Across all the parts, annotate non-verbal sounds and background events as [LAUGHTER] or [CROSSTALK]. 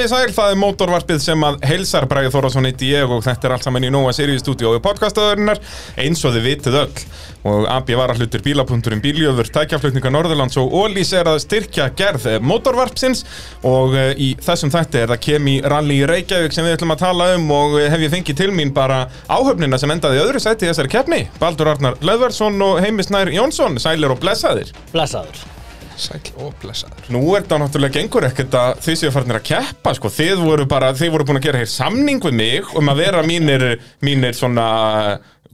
Komið í sæl, það er mótorvarpið sem að heilsar Bræði Þórásson heiti ég og þetta er allt saman í Nóa Sirius stúdíu og podcastaðurinnar eins og þið vitið öll. Og AB var að hlutur bílapunkturinn bíljöfur, tækjaflutninga Norðurlands og Ólís er að styrkja gerð mótorvarpsins. Og eh, í þessum þætti er það kemi rally í Reykjavík sem við ætlum að tala um og eh, hef ég fengið til mín bara áhöfnina sem endaði í öðru sæti í þessari keppni. Baldur Arnar Löðvarsson og Heimisnær Jónsson, sælir og blessaðir. Blessaður Sæl og blessaður. Nú er þetta náttúrulega gengur ekkert að þið séu farinir að keppa sko. þið voru bara, þið voru búin að gera hér samning við mig um að vera mínir, mínir svona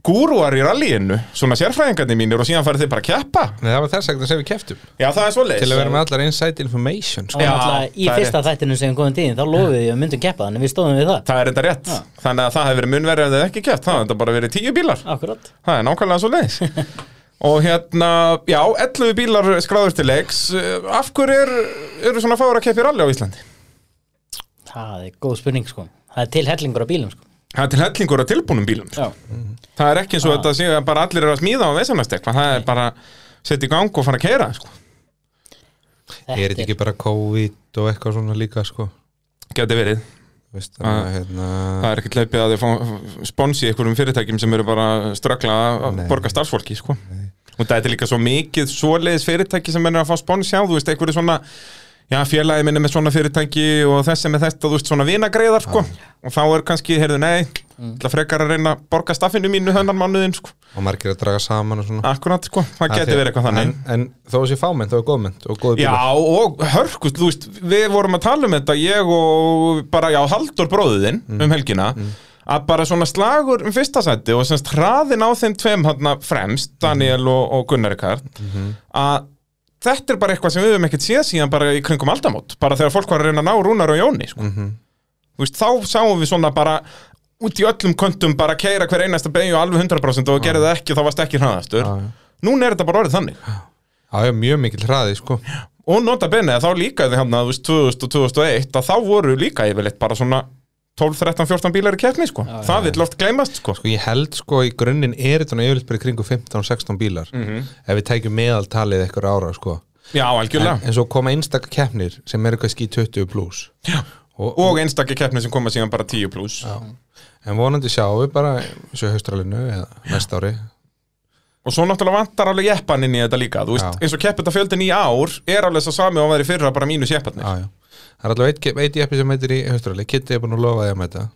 gúruar í rallyinu, svona sérfræðingarnir mínir og síðan farið þið bara að keppa. Nei, það var þess að sem við keftum Já, það er svo Til að vera með allar inside information sko. Já, náttúrulega í það er fyrsta þættinu sem við komum tíðin þá lofuðum við að myndum keppa þannig við stóðum við það. Það er þetta rétt, þannig að það hefur verið þið ekki keppt, það hefur þetta bara verið tíu bílar. Akkurat. Það er nákvæmlega svo leiðis [LAUGHS] Og hérna, já, 11 bílar skráður til leiks. Af hverju er, eru svona fáur að keppi rally á Íslandi? Það er góð spurning sko. Það er til hellingur á bílum sko. Það er til hellingur á tilbúnum bílum sko. Já. Það er ekki eins og þetta sé að bara allir eru að smíða á vesanastekva Það er bara setja í gang og fara að keira sko. Er þetta ekki bara COVID og eitthvað svona líka sko? Geti verið Veist, Ah. að, hérna, Það er ekki hlaupið að þið fá sponsi einhverjum fyrirtækjum sem eru bara ströggla að borga starfsfólki sko. Og þetta er líka svo mikið svoleiðis fyrirtæki sem er að fá spons hjá Þú veist, einhverju svona Já, félagi minni með svona fyrirtæki og þessi með þetta, þú veist, svona vinagreiðar, sko. Og þá er kannski, heyrðu, nei, mm. frekar að reyna að borga staffinu mínu þennan mánuðin, sko. Og margir að draga saman og svona Akkurat, sko, það því- verið eitthvað þannig. en, en þó þessi fámennt, þá er góðmennt og góði Já, og hörkust, þú veist, við vorum að tala um þetta, ég og bara, já, Haldur bróðuðinn um helgina, að bara svona slagur um fyrsta sæti og semst hraðin á þeim tveim hann fremst, Daniel og, og Gunnar Rikard, að þetta er bara eitthvað sem við höfum ekkert séð síðan bara í kringum aldamót, bara þegar fólk var að reyna að ná Rúnar og Jóni, sko. Þú veist, þá sáum við svona bara út í öllum kontum bara keira hver einasta beigju alveg 100% og gerði það ekki og þá varst ekki hraðastur. Já. Núna er þetta bara orðið þannig. Já, já, mjög mikil hraði sko Og nota bene að þá líka þið hann að þú veist 2000 og 2001 að þá voru líka yfirleitt bara svona 12, 13, 14 bílar í keppni sko. það vill oft gleymast sko. Sko ég held sko í grunninn er þetta nú yfirleitt bara í kringu 15-16 bílar Ef við tækjum meðaltalið eitthvað ára sko. Já, en, algjörlega. En svo koma einstaka keppnir sem eru kannski í 20 pluss Já. og, Og einstakki keppni sem koma síðan bara 10 pluss En vonandi sjáum við bara svo haustralinu eða næsta ári. Og svo náttúrulega vantar alveg jeppan inn í þetta líka. Þú veist, Já. eins og keppita fjöldin í ár er alveg svo sami og væri fyrra bara mínus jepparnir. Já, já Það er allavega eitt, jeppi sem heitir í haustrali Kitty er búin að lofa því að mæta.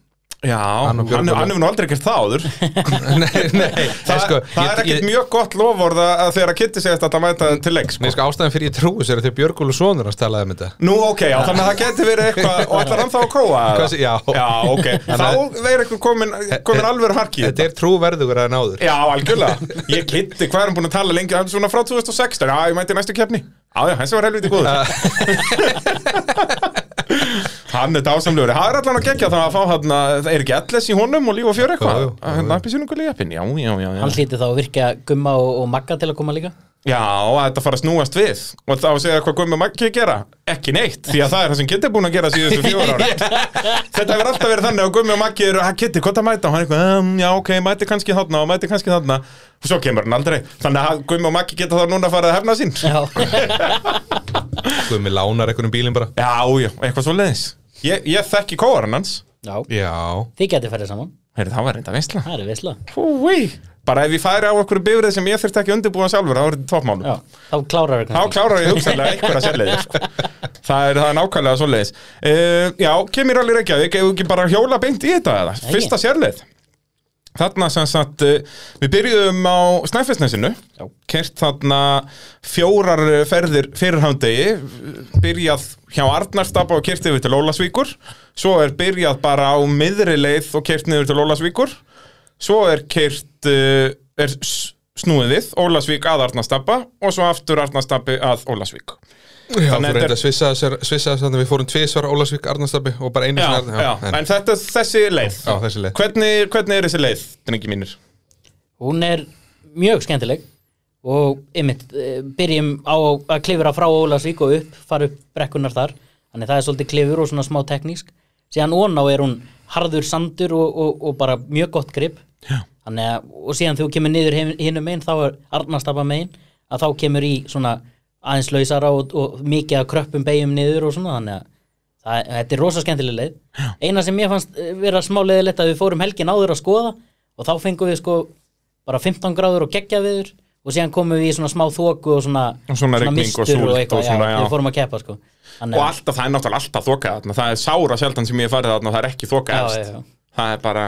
Já, Hann hefur nú aldrei gert það áður. [LAUGHS] [LAUGHS] Nei, nei. Þa, en sko, Það er ekkert mjög gott lofórð að þegar að Kitty segist að það mæta til leik sko. Nei, sko, ástæðan fyrir ég trúi sér að þegar Björgúlu sonur að stalaði um þetta. Nú, ok, já, þannig að það geti verið eitthvað Og ætlar hann þá að kóa sé- já. Já, ok, þá verður eitthvað komin, komin alveg harki í Þetta er trúverðugur að náður Já, algjörlega. Ég kitti, hvað er hann búin að tala lengi? Hann er svona frá 2016, já, ég mæti næstu keppni Já, hans var helviti góður. [LAUGHS] Hann er dásamlegur. Það er allan að gegja það að fá hann Það er ekki allis í honum og líf og fjör eitthvað? Jú, Hann nappi sér já, já Hann hlýti þá að virkja gumma og, og magga til að koma líka Já, að þetta fara að snúast við. Og þá að segja hvað Gummi Maggi gera? Ekki neitt, því að það er það sem Kitty er búin að gera síðustu fjóra ára [LAUGHS] Þetta hefur alltaf verið þannig að Gummi og Maggi eru að Kitty, hvað það mæta? Og hann er eitthvað, um, já ok, mæti kannski þarna og mæti kannski þarna. Og svo kemur hann aldrei. Þannig að Gummi og Maggi geta þá núna að fara að hefna sín. Já, [LAUGHS] Guð með lánar einhvernum bílinn bara. Já, já, eitthvað svo leiðis Ég, ég þekki kóaran hans. Já. Já. Þið getið ferðið saman. Heyrðu, það var reynda veistla Það er veistla Húi Bara ef ég færi á okkur bifrið sem ég þurfti ekki að undirbúa sjálfur þá er þetta toppmálu Já, þá klárar Þá við kannski klárar ég hugsanlega einhverja sérleiðir sko. [LAUGHS] það, er, það er nákvæmlega svo leiðis uh, Já, kemur alveg Reykjavík Ef við ekki bara hjóla beint í þetta eða. Fyrsta sérleið Þarna sem sagt uh, Við byrjuðum á Snæfellsnesinu. Kert þarna fjórar eh, ferðir fyrir hádegi. Byrjað hjá Arnarstapa og kert yfir til Ólasvíkur Svo er byrjað bara á miðri leið og kert niður til Ólasvíkur Svo er kert uh, er snúið við Ólasvík að Arnarstapa og svo aftur Arnarstapi að Ólasvík Já, Þannig þú þetta reynda að svissa þessar svissa þess að við fórum tvisvar Ólasvík Arnarstabbi og bara einu Já, sinni- já, en- en þetta er þessi leið Já, þessi leið. Hvernig, hvernig er þessi leið, drengi mínir? Hún er mjög skemmtileg og einmitt, eh, byrjum á að klifra frá Ólasvík og upp, fara upp brekkunar þar þannig það er svolítið klifur og svona smá teknísk síðan oná er hún harður sandur og, og, og bara mjög gott grip Já. Að, og síðan þú kemur niður hin- hinum megin, þá er Arnastapa megin að þá kemur í svona aðeins lausara og, og mikið að kröppum beigjum niður og svona þannig að það, þetta er rosa skemmtileg leið. Eina sem ég fannst eh, vera smá leiðilegt að við fórum helgin áður að skoða og þá fengum við sko bara 15 gráður og geggja viður og síðan komum við í svona smá þoku og svona, Og svona og mistur súld og eitthvað, svona, já, já. við fórum að keppa sko. Og alltaf, það er náttúrulega alltaf þarna það er sára sjaldan sem ég hef farið og það er ekki Já, já, já. Það er bara,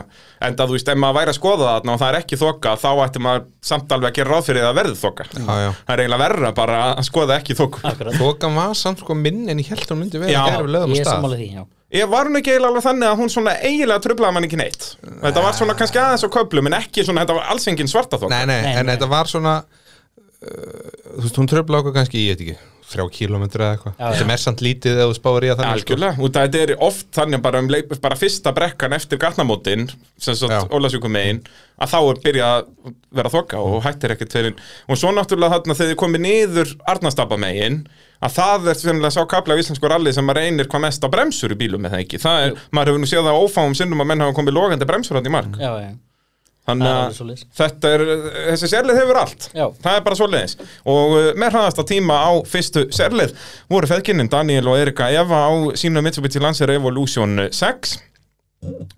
enda þú veist, ef maður væri að skoða þarna og það er ekki þoka, þá ætti maður samt alveg að gera ráð fyrir að verði þoka. Já, já. það er eiginlega verra bara að skoða ekki akkurat, Þokan var samt sko minn en ég held hún myndi vera Já, þegar við lögum á ég er stað. því. Ég var hún ekki eiginlega alveg þannig að hún svona eiginlega trublaði mann ekki neitt. Þetta var svona kannski aðeins á köflum en ekki svona, þetta var alls engin svarta þoka. Nei, nei, Nei, en nei. þetta var svona uh, Þú veist, hún tröfla okkur kannski, ég veit ekki þrjá kílómetra eða eitthvað. Sem er samt lítið eða þú spáir í að þannig sko. Algjörlega, út að þetta er oft þannig bara um leik, bara fyrsta brekkan eftir gatnamótin sem Já. sagt Ólasvíkum megin að þá er byrjað að vera þoka og hættir ekkert fyrir og svo náttúrulega þarna þegar þið komið niður Arnastapa megin að það er sennilega sá kapla af íslensku ralli sem maður reynir hvað mest á bremsur í bílum eða ekki, það er, maður hefur nú séð það ófáum sinnum að menn hafa komið logandi bremsur þannig er að þetta er, þessi sérlið hefur allt. Já. það er bara svoleiðis. Og uh, með hraðasta tíma á fyrstu sérlið voru feðkinnin Daniel og Erika Eva á sínu Mitsubishi Lancer Evolution 6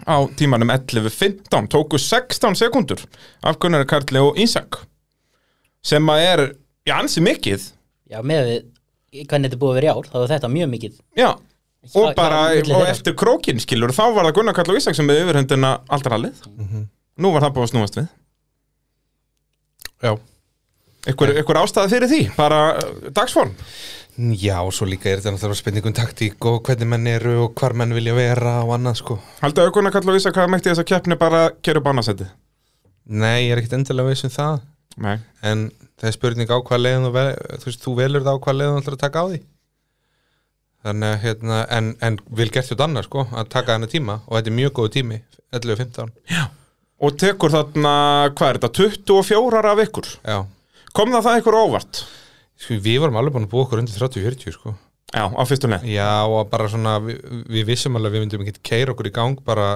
á tímanum 11.15 tóku 16 sekundur af Gunnar Karli og Ísak sem að er, já, ansi mikið. Já, með við hvernig þetta búið að vera í ár, þá er þetta mjög mikið. Já, og bara og eftir krókin skilur, þá var það Gunnar Karli og Ísak sem með yfirhundina aldrei hallið nú var það búið að snúast við. Já, ykkur ástæði fyrir því, bara uh, dagsform? Já, og svo líka er þetta náttúrulega spenningum taktík og hvernig menn eru og hvar menn vilja vera og annað sko. Haldið auðvitað að kalla og vísa hvað mætti þess að keppni bara að gera upp annarsetti? Nei, ég er ekkert endilega veist um það. Nei. en það er spurning á hvað leiðin þú, vel, þú, veist, þú velur það á hvað leiðin þú ætlar að taka á því. Þannig að hérna, en, en vil gert þetta annað sko að taka þennan tíma og þetta er mjög góðu tími 11-15 Og tekur þarna, hvað er þetta, 24 af ykkur? Já, Kom það það ykkur óvart? sko, við vorum alveg búin að búa okkur undir 30-40 sko Já, á fyrstu leið. Já, og bara svona, við, við vissum alveg að við myndum ekki keira okkur í gang bara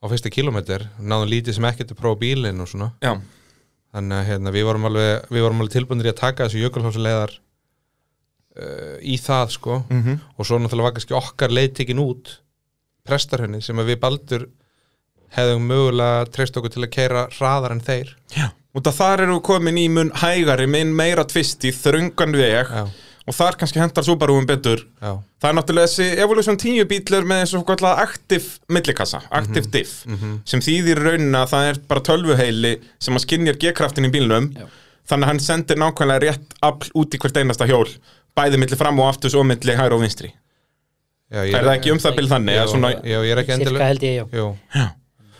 á fyrsta kilometr, náðum lítið sem ekkert að prófa bílinn og svona Já. þannig að hérna, við vorum alveg, við vorum alveg tilbúinir í að taka þessu jökulhálsleðar uh, í það sko Mm og svo náttúrulega var kannski okkar leið tekin út prestarhönni sem að við baldur hefðum mögulega treyst okkur til að keira hraðar en þeir Já. Út að þar eru komin í mun hægari, minn meira tvist í þröngan veg Já, og þar kannski hendar Subaruum betur. já, Það er náttúrulega þessi Evolution 10 bílur með þessu kallar active millikassa, active diff, sem þýðir í rauninna að það er bara tölvuheili sem að skinnjar G-kraftin í bílnum, Já. þannig að hann sendir nákvæmlega rétt afl út í hvert einasta hjól, bæði milli fram og aftur og milli hæra og vinstri. já ég Er það ekki um það bíl þannig? Já, Svona, já, ég er ekki Cirka endilega held ég, já. Jú,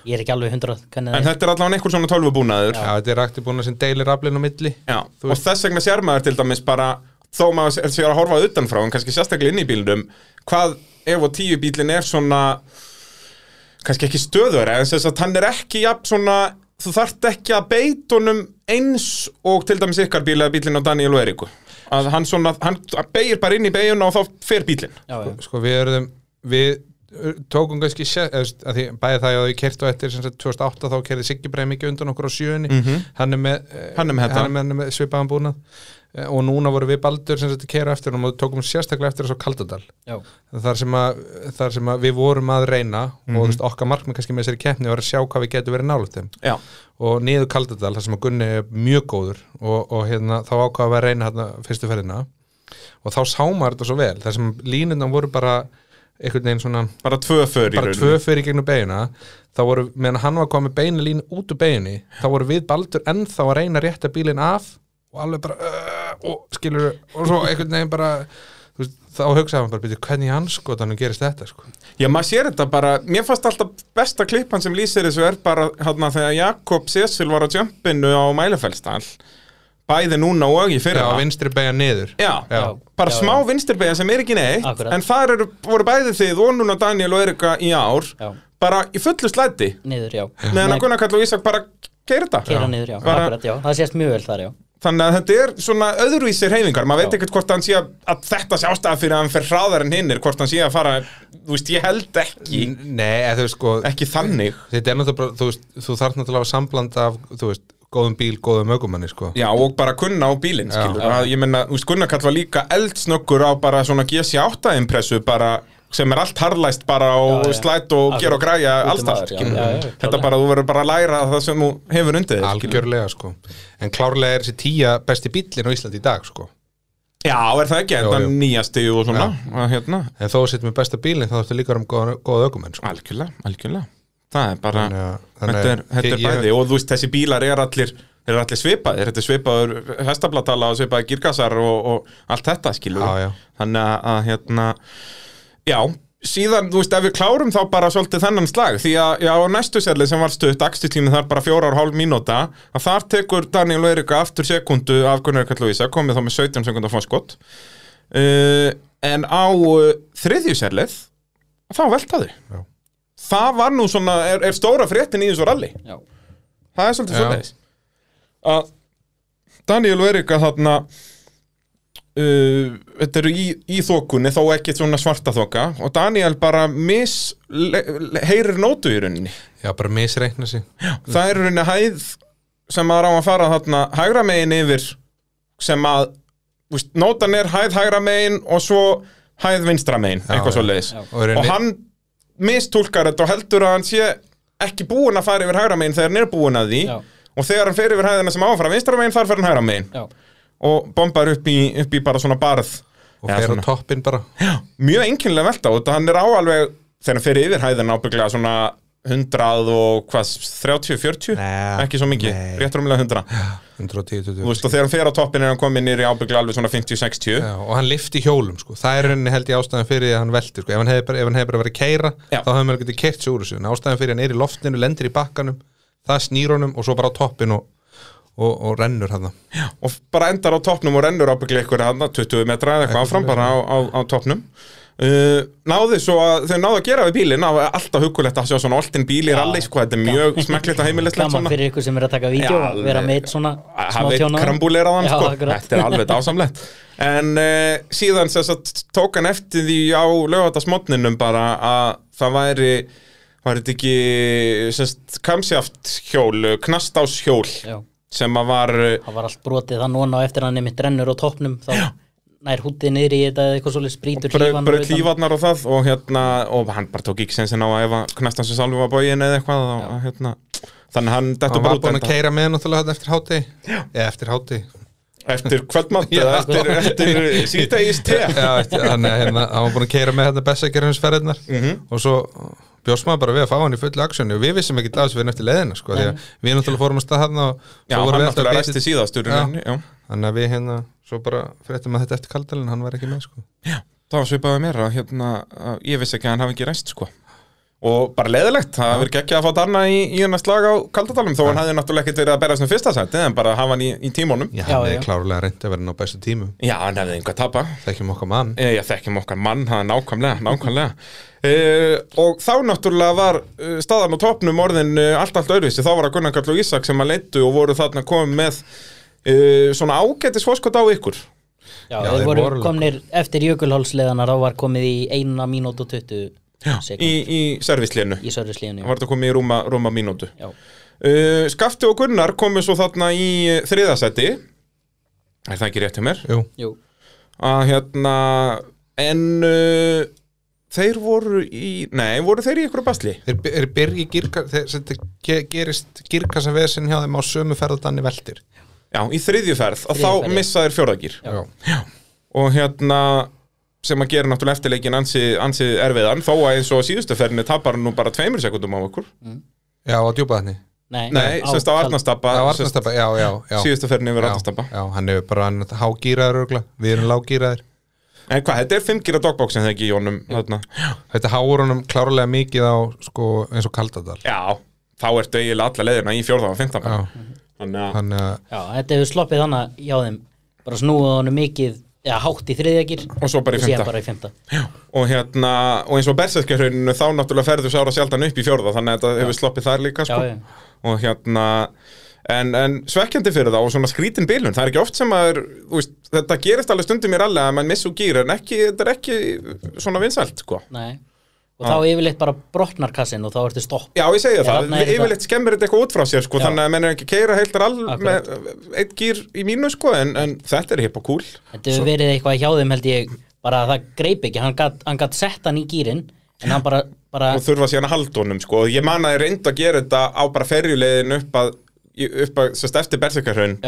Ég er ekki alveg 100 hvernig en er. þetta er allavega einhver svona tölvubúnaður. já, þetta er rætti búin að sem deilir aflinn á milli Já, og veist- þess vegna sér maður til dæmis bara þó maður sé- sé að horfa utanfrá en kannski sérstaklega inn í bílnum hvað ef og tíu bílinn er svona kannski ekki stöður en þess að hann er ekki jafn svona þú þarft ekki að beita honum eins og til dæmis ykkar bíl eða bílinn á Daniel og Eriku að hann svona, hann beigir bara inn í beiguna og þá fer bílinn Já, já. Sko við erum við tókum kannski að bæði það að ég kert á eftir sem sagt 2008 þá kerði Siggi Breið mikið undan okkur á sjöunni. Hann er með, eh, Mhm. Hann er með þetta. hann er með, hann er með svipaðan búnað. Eh, og núna voru við baldur sem sagt að kera eftir og tókum sérstaklega eftir þessu á Kaldadal. Já, þar sem, að, þar sem að við vorum að reyna Mhm. og þú veist, okkar markmið kannski með þessari keppni var að sjá hvað við getum verið nálægt þeim. Já, og niður Kaldadal þar sem að Gunni er mjög góður og, og hérna, þá ákvaða við að reyna hérna, fyrstu ferðina. Og þá sá maður þetta svo vel þar sem línundan voru bara einhvern veginn svona bara tvö í bara tvö fyrir gegnum beina þá voru, meðan hann var komið beina línu út úr beginni þá voru við baldur ennþá að reyna að rétta bílinn af og alveg bara uh, og skilur, og svo einhvern veginn bara veist, þá hugsaði hann bara byrja hvernig anskotanum gerist þetta sko. Já, maður sér þetta bara, mér fannst alltaf besta klippan sem lýsir þessu er bara hérna þegar Jakob Cecil var á jumpinu á Mælefellstall bæði núna og í Já, fyrra vinstri beigja niður Já, Já. bara Já, smá já. vinstirbegja sem er ekki neitt Akkurat. en þar eru, voru bæði þið og núna Daniel og Erika í ár já, bara í fullu slæti niður, já. meðan að Gunnar Kall og Ísak bara gerir þetta Kera niður, já, Bara- akkurat, já. Það sést mjög vel þar, já. Þannig að þetta er svona öðruvísir reyfingar maður veit Já. ekkert hvort hann sé að, að þetta sé ástæða fyrir að hann fer hraðar en hinnir hvort hann sé að fara, þú veist, ég held ekki Nei, eða þú veist sko ekki þannig Þetta er náttúrulega bara, þú veist, þú þarf náttúrulega að hafa sambland af, þú veist, góðum bíl, góðum ökumanni, sko. Já, og bara kunna á bílinn, Ég menna, þú veist, Gunnar Kall var líka eldsnöggur á bara svona GC8 impressu bara sem er allt harlæst bara og Já, já. slætt og gera og græja Út allstað allt, já, já, já, þetta bara, þú verður bara að læra það sem þú hefur undir algjörlega sko. En klárlega er þessi tíja besti bíllinn á Íslandi í dag sko. Já, er það ekki, Jú, þetta jú. nýjasti og svona að, hérna, en þó að setja með besta bílinn þá þarftu líka um góða, góða ökumenn sko. algjörlega, algjörlega það er bara, þetta er, er ég- bæði. Og þú veist, þessi bílar er allir þeir eru allir svipaðir, þetta er svipaður hestablatala og svipaður girgasar og, og allt þetta skilur Já, já. þannig að, hérna já, síðan, þú veist, ef við klárum þá bara svolítið þennan slag, því að já, næstu serli sem var stutt, akstutími þar bara fjórar og hálf mínúta, að þar tekur Daniel Eirika aftur sekundu af Gunnar Kallúísa, komið þá með 17 sekundar fórskott uh, en á uh, þriðju serlið þá veltaði Já. Það var nú svona, er, er stóra fréttin í þessu ralli Já, það er svolítið svoleiðis. Að Daniel og Erika þarna uh, þetta eru í, í þokunni þó ekki svona svarta þoka og Daniel bara mis le, le, heyrir nótu í rauninni. Já, bara misreikna sig. Það er rauninni hæð sem maður á að fara þarna hægra megin yfir sem að úst, nótan er hæð hægra megin og svo hæð vinstra megin, eitthvað já. svo leiðis Já. Og í rauninni- og hann mistúlkar þetta og heldur að hann sé ekki búinn að fara yfir hægra megin þegar hann er búinn að því. Já. og þegar hann fer yfir hæðina sem áfram vinstra megin þar fer hann hægra megin. Já, og bombar upp í, upp í bara svona barð. Og fer á svona- toppin bara. Mjög einkennilega velta og þetta hann er á alveg þegar hann fer yfir hæðina ábygglega svona 100 og hvað, 30-40 Nei, ekki svo mikið, rétt rúmlega 100 110 Þú veist, og þegar hann fer á toppin er hann komið nýri ábygglega alveg svona 50-60 Já, og hann lifti hjólum sko. það er henni held ég ástæðan fyrir að hann velti sko. ef hann hefði bara, ef hann hefði bara verið að keira Já. þá hefði maður getið kert sig úr þessu. En ástæðan fyrir hann er í loftinu, lendir í bakkanum það snýr honum og svo bara á toppin og, og, og rennur hann og bara endar á toppnum og rennur ábygglega ykkur hann 20 metra eða eitthvað áfram bara á, á, á toppnum uh, náði svo að þau náðu að gera við bílinn það var alltaf hugulegt að sjá svona oltin bíl í Já. rally sko, þetta er mjög smekklegt að heimilislegt gaman fyrir ykkur sem er að taka vídeo Já, að vera með eitt svona smá tjóna krambúleiraðan Já, sko. þetta er alveg dásamlegt. En uh, síðan sagt, tók hann eftir því á lögatasmotninum bara að það væri var þetta ekki semst, kamsjaft hjól, knastás hjól Já, sem að var það var allt brotið það núna og eftir hann einmitt rennur á toppnum þá nær hútið niður í þetta eða eitthvað svolítið sprítur hlífan braut hlífarnar og það og hérna, og hann bara tók ekki sensin á að ef að knastans og salvi var bógin eða eitthvað og, og, hérna, þannig hann hann bara var út búin að keira með náttúrulega eftir háti eða eftir háti eftir kvöldmátt [LAUGHS] Já. eða eftir, eftir síðdegis te. Já, eftir, hann, hérna, hann var búin að keira með þetta bessagerðinsferðirnar Mhm. og svo bjóst maður bara við að fá hann í fullu aksjónu og við vissum ekki það sem við eftir leðina sko, því að við náttúrulega fórum að stað hann og Já, hann náttúrulega að ræsti bíti- síðastur í Já. rauninni, já. þannig að við hérna svo bara fréttum að þetta eftir kaldalinn hann var ekki með sko. Það var svipaði mér að hérna, að ég vissi ekki að hann hafi ekki ræst sko. Og bara leðilegt, það verið ekki að fá Darna í, í hennar slag á kaldadalum þó hann hefði náttúrulega ekkert verið að berast um fyrsta sæti en bara hafa hann í, í tímónum Já, Já, hann já. er klárlega reyndi að vera ná bestu tímu. Já, hann hefði einhver tapa þekkjum okkar mann. E, Ég þekkjum okkar mann, það er nákvæmlega, nákvæmlega. E, Og þá náttúrulega var uh, staðan á topnum orðin uh, allt allt öðruvísi, þá var að Gunnar Karl og Ísak sem að leittu og voru þarna komið með uh, svona ágætis fórskot á ykkur. Já, Já, þeir voru komnir eftir jökulhálsleðana þá var komið í eina mínútu og 20 sekund í, í, servislénu í Það var þetta komið í rúma, rúma mínútu. Já, Uh, Skafti og Gunnar komu svo þarna í uh, þriðasæti Er það ekki rétt hjá mér? Jú, jú, Að hérna En uh, þeir voru í Nei, voru þeir í ykkur basli? þeir, þeir byrji girka, þeir, gerist girkasa vesin hjá þeim á sömu ferðadanni veltir. Já, í þriðju ferð Þriðju þá ferð, já. missa þeir fjórðagýr Já. Og hérna sem að gera náttúrulega eftirleikin ansi, ansi erfiðan þó að eins og á síðustu ferðinni tapar hann nú bara tveimur sekundum á ykkur Já, á djúpaðni Nei, Nei, semst á Arnastappa Já, Arnastappa, já, já, já. Síðustu ferðinni yfir Arnastappa já, hann hefur bara hann hágýraður örgla, við erum lágýraður En hvað, þetta er 5 gíra dogboxin þegar ekki í honum þarna. Þetta háur honum klárlega mikið á sko, eins og Kaldadal. Já, þá ertu eiginlega alla leiðina í fjórða og Já, þetta hefur sloppið þannig hjá þeim bara snúið honum mikið eða hátt í þriðjagir Og svo bara í fimmta. bara í fymta og hérna, og eins og berserkjahrauninu þá náttúrulega ferðu sára sjaldan upp í fjórða þannig að þetta hefur sloppið þar líka sko. Já, já. og hérna en, en svekkjandi fyrir það og svona skrítin bilun það er ekki oft sem að er, veist, þetta gerist alveg stundum í ralli að mann missu gýr en ekki, þetta er ekki svona vinsælt sko. Nei Og þá yfirleitt bara brotnar kassin og þá ertu stopp. Já, ég segja það, þetta- yfirleitt skemmir þetta eitthvað út frá sér sko, þannig að menn er ekki keira rall Akkurat. með eitt gýr í mínu sko, en, en þetta er hipp og cool Þetta hefur verið eitthvað hjá þeim held ég bara að það greip ekki, hann gat, hann gat sett hann í gýrin en hann bara, bara og þurfa síðan að halda honum sko. ég man að ég reyndi að gera þetta á bara ferjulegin upp að, upp að sérst, eftir berserkarhraun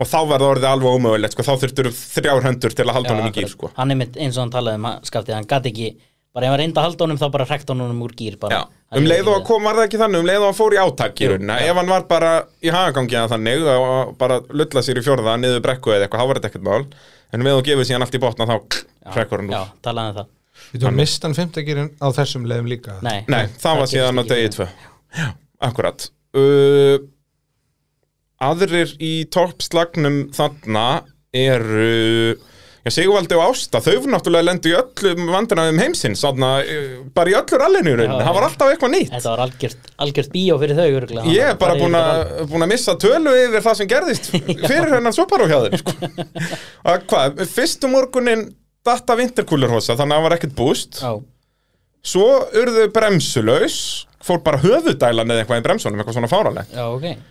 og þá var það orðið alveg ómögulegt sko. þá þurftur þrjár hendur til að halda honum í gýr sko. hann er mitt eins og hann talaði um að skaftið, hann gat ekki bara ef hann reyndi að halda honum þá bara hrekt honum úr gýr bara, Já, um leið og að kom var það ekki þannig um leið og að fór í átak í raunina já. ef hann var bara í hagagangi að þannig og bara lulla sér í fjórða niður brekku eða eitthvað, þá var þetta ekkert mál. En við og gefið síðan allt í botna þá hrekkur hann já, úr talaði um það. Við tóum mistan fimmtagirinn á þessum leiðum líka? Nei, Nei, það var síðan á ekki. degi tvö. Já, akkurat. Uh, Aðrir í toppslagnum þarna eru Já, Sigvaldi og Ásta, þau náttúrulega lendu í öllum vandræðum heimsins, uh, bara í öllur allinu í rauninni, Já, það var já. alltaf eitthvað nýtt. Þetta var algjört, algjört bíó fyrir þau örugglega. Ég er bara búin að, missa tölu yfir það sem gerðist [LAUGHS] fyrir hjá þeim sko. [LAUGHS] að hvað, fyrstu morgunin datta vinterkúlurhosa, þannig að það var ekkert búst alveg. svo urðu bremsulaus fór bara höfudælan eða eitthvað í bremsunum eitthvað svona fáranlegt Já, já, ok.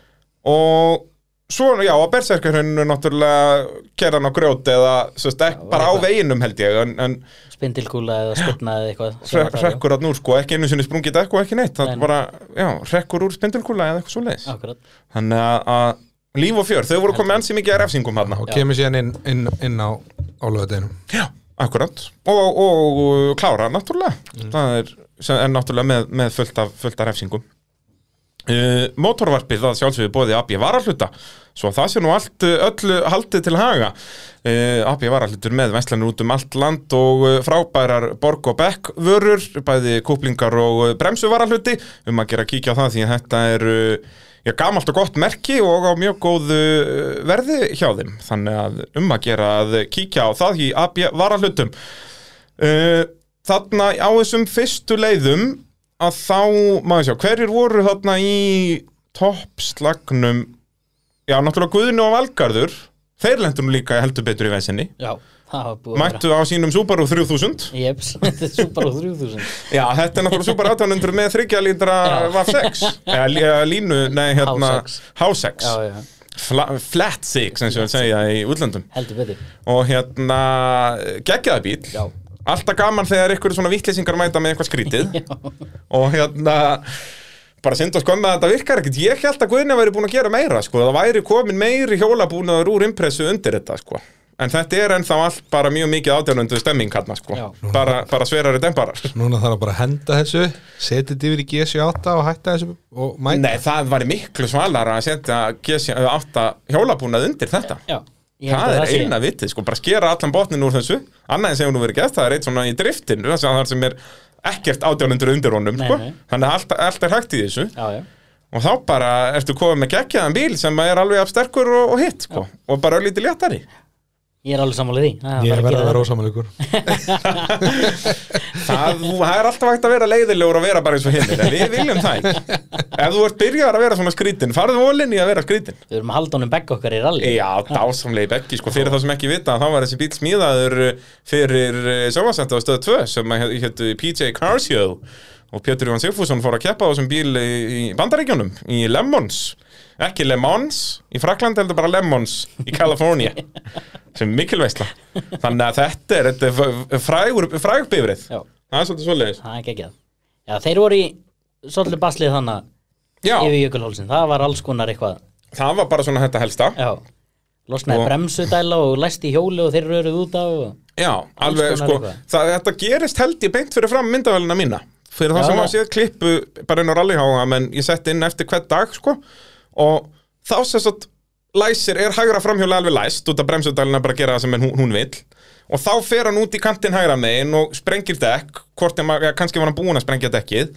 og svo, já, að berserkarhrauninu náttúrulega kerðan á grjóti eða sérst, ek, Já, bara á eitthvað. veginum held ég en, en Spindilkúla eða spilna eða eitthvað. hrekkur að nú sko, ekki einu sinni sprungið og ekki neitt, það bara, já, hrekkur úr spindilkúla eða eitthvað svo leiðis Akkurat. Þannig að, að líf og fjör, þau voru komið ansi mikið að refsingum hérna. og kemur síðan inn, inn, inn á álöðudeginum Já, akkurat. Og, og, og klára, náttúrulega. Það er, er náttúrulega með, með fullt, af, fullt af refsingum. Uh, mótorvarpið það sjálfsögðu bóði AB varahluta. Svo það sé nú allt uh, öllu haldið til haga. Uh, AB varahlutur með veslanur út um allt land og frábærar borg og bekk vörur, bæði kúplingar og bremsu varahluti um að gera kíkja á það því að þetta er uh, já, gamalt og gott merki og á mjög góðu uh, verði hjá þeim. Þannig að um að gera að kíkja á það í AB varahlutum. Uh, þarna á þessum fyrstu leiðum að þá, maður sjá, hverjir voru þarna í toppslagnum já, náttúrulega Guðni og Valgarður þeir lendur nú líka heldur betur í vesinni Já, það var búið mættu á sínum Subaru 3000 Jeps, [LAUGHS] þetta er Subaru 3000. já, þetta er náttúrulega Subaru 800 með 3 lítra Já. VAF6 eða lí- eða línu, nei, hérna H6. H6 Já, já, Fla, flat six, eins og við segja í útlöndum heldur betur. og hérna geggjaða bíl Já. Alltaf gaman þegar ykkur svona vittlýsingar mæta með eitthvað skrítið [LAUGHS] og hérna bara synd og skömm að þetta virkar ekkert ég held að Guðni væri búin að gera meira sko. það væri komin meiri hjólabúnaður úr impressu undir þetta sko. en þetta er ennþá allt bara mjög mikið átjánundu stemming hérna sko. Já. bara, bara sverari demparar Núna þarf að bara henda þessu setja þetta yfir í G78 og hætta þessu og mæta Nei, það væri miklu svalar að setja G8 hjólabúnað undir þetta Já. Held Það að er eina vitið, sko, bara skera allan botnin úr þessu. Annað en sem nú verið gert, það er eitt svona í driftin Það sem er ekkert átjánundur undir honum, sko. Þannig að allt, allt er hægt í þessu. Já, já. Og þá bara ertu komið með geggjaðan bíl sem er alveg af sterkur og, og hitt, sko. Og bara lítið léttari Ég er alveg sammála því. Er Ég bara verði gera að vera [LAUGHS] það. það, það er alltaf hægt að vera leiðilegur og vera bara eins og En við viljum það ekki Ef þú ert byrjar að vera svona skrítin, farðu volinn í að vera skrítin Við erum að halda honum begg okkar í rally. Já, dásamlega í beggi, sko, fyrir það sem ekki vita þá var þessi bíl smíðaður uh, fyrir sjónvarsættu á stöðu 2 sem héttu PJ Car Show og Pétur Jón Sigfússon fór að keppa á þessum bíl í, í bandaríkjunum, í Lemons ekki Le Mans í Frakland heldur bara Lemons í California [LAUGHS] sem mikilvæsla þannig að þetta er, þetta er frægur, frægur bifrið Já. það er svolítið svoleiðis. Það er ekki ekki Já, þeir voru í svolítið baslið þannig Já, yfir jökulhólsin. Það var alls konar eitthvað. það var bara svona þetta helsta. Já. Losnaði Og- bremsudæla og læsti í hjóli og þeir röruð út af og... Já, alveg sko það, Þetta gerist held ég beint fyrir fram myndavælina mína. Fyrir það sem að séð klippu bara inn á rallyháa menn ég sett inn eftir hvern dag sko og þá sem sagt læsir er hægra framhjóli alveg læst út af bremsudælina bara að gera það sem hún, hún vill. Og þá fer hann út í kantinn hægra megin og sprengir dekk hvort er kannski var hann búinn að sprengja dekkið.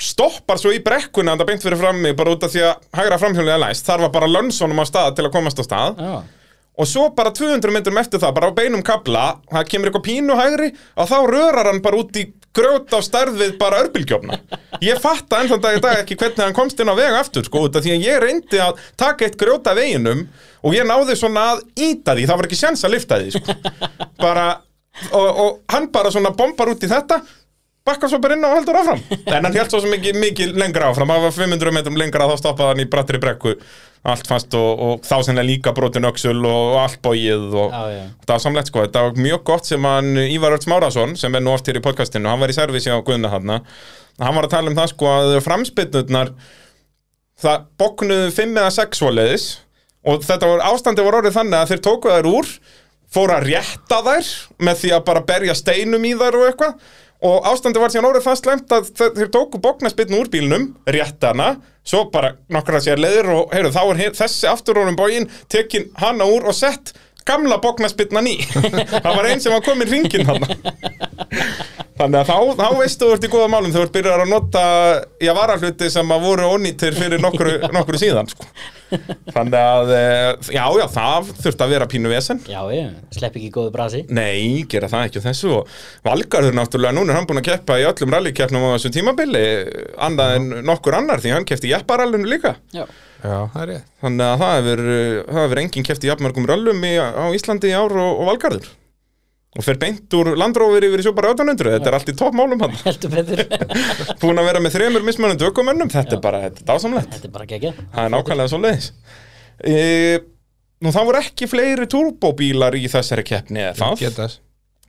Stoppar svo í brekkuna þetta beint fyrir frammi bara út af því að hægra framhjólið er læst. Þarf að bara lönsonum á stað til að komast á stað. Já. Og svo bara 200 metrum eftir það bara á beinum kabla, það kemur eitthvað pínu hægri og þá rörar hann bara út í grjót á stærð við bara örbylgjófna ég fatta ennþann dag í dag ekki hvernig hann komst inn á veg aftur sko, af því að ég reyndi að taka eitt grjót af veginum og ég náði svona að íta því, það var ekki sjens að lifta því sko. bara, og, og hann bara svona bombar út í þetta bakkar svo bara inn og heldur áfram en hann held svo mikið, mikið lengra áfram það var 500 metrum lengra þá stoppaði hann í brattri brekku allt fast og, og þá sem líka brotin öxul og allt bóið og Já, já. það var samlegt sko, þetta var mjög gott sem hann Ívar Örts Márásson, sem er nú oft hér í podcastinu hann var í servisi á Guðna hann hann var að tala um það sko að framspynnurnar það bóknuðu fimm eða sex svoleiðis og þetta var ástandi var orðið þannig að þeir tóku þær úr fóru að rétta þær með því að bara berja steinum í þær og eitthvað. Og ástandi var síðan orðið það slemt að þe- þeir tóku bóknaspinnu úr bílnum rétta hana, svo bara nokkra sér leiður og heyrðu, þá er þessi afturórun bógin tekin hana úr og sett gamla bóknaspinnan í. [LAUGHS] Það var einn sem var komin ringin hann Þannig að þá, þá veistu þú ert í góða málum þú ert byrjar að nota já, varahluti sem að voru ónýttir fyrir nokkru, nokkru síðan sko. Þannig að, eh, já, já, það þurfti að vera pínu vesen. Já, ég slepp ekki góðu brasi. Nei, gera það ekki þessu. Og Valgarður náttúrulega, núna er hann búin að keppa í öllum rallikeppnum á þessu tímabili annað en nokkur annar því hann kefti jepparallinu líka. Já, Já, það er ég Þannig að það hefur, það hefur enginn kefti jafnmörgum rallum í, á Íslandi í ár og, og Valgarður. Og fer beint úr landrófur yfir í bara 1800 þetta er allt í toppmálum hann. Heldur betur. [LAUGHS] Búin að vera með þremur mismunandi ökumönnum. Þetta er bara, þetta er dásamlegt. Þetta er bara geggja það er nákvæmlega svo leiðis e, nú það voru ekki fleiri turbóbílar í þessari keppni eða það? Getas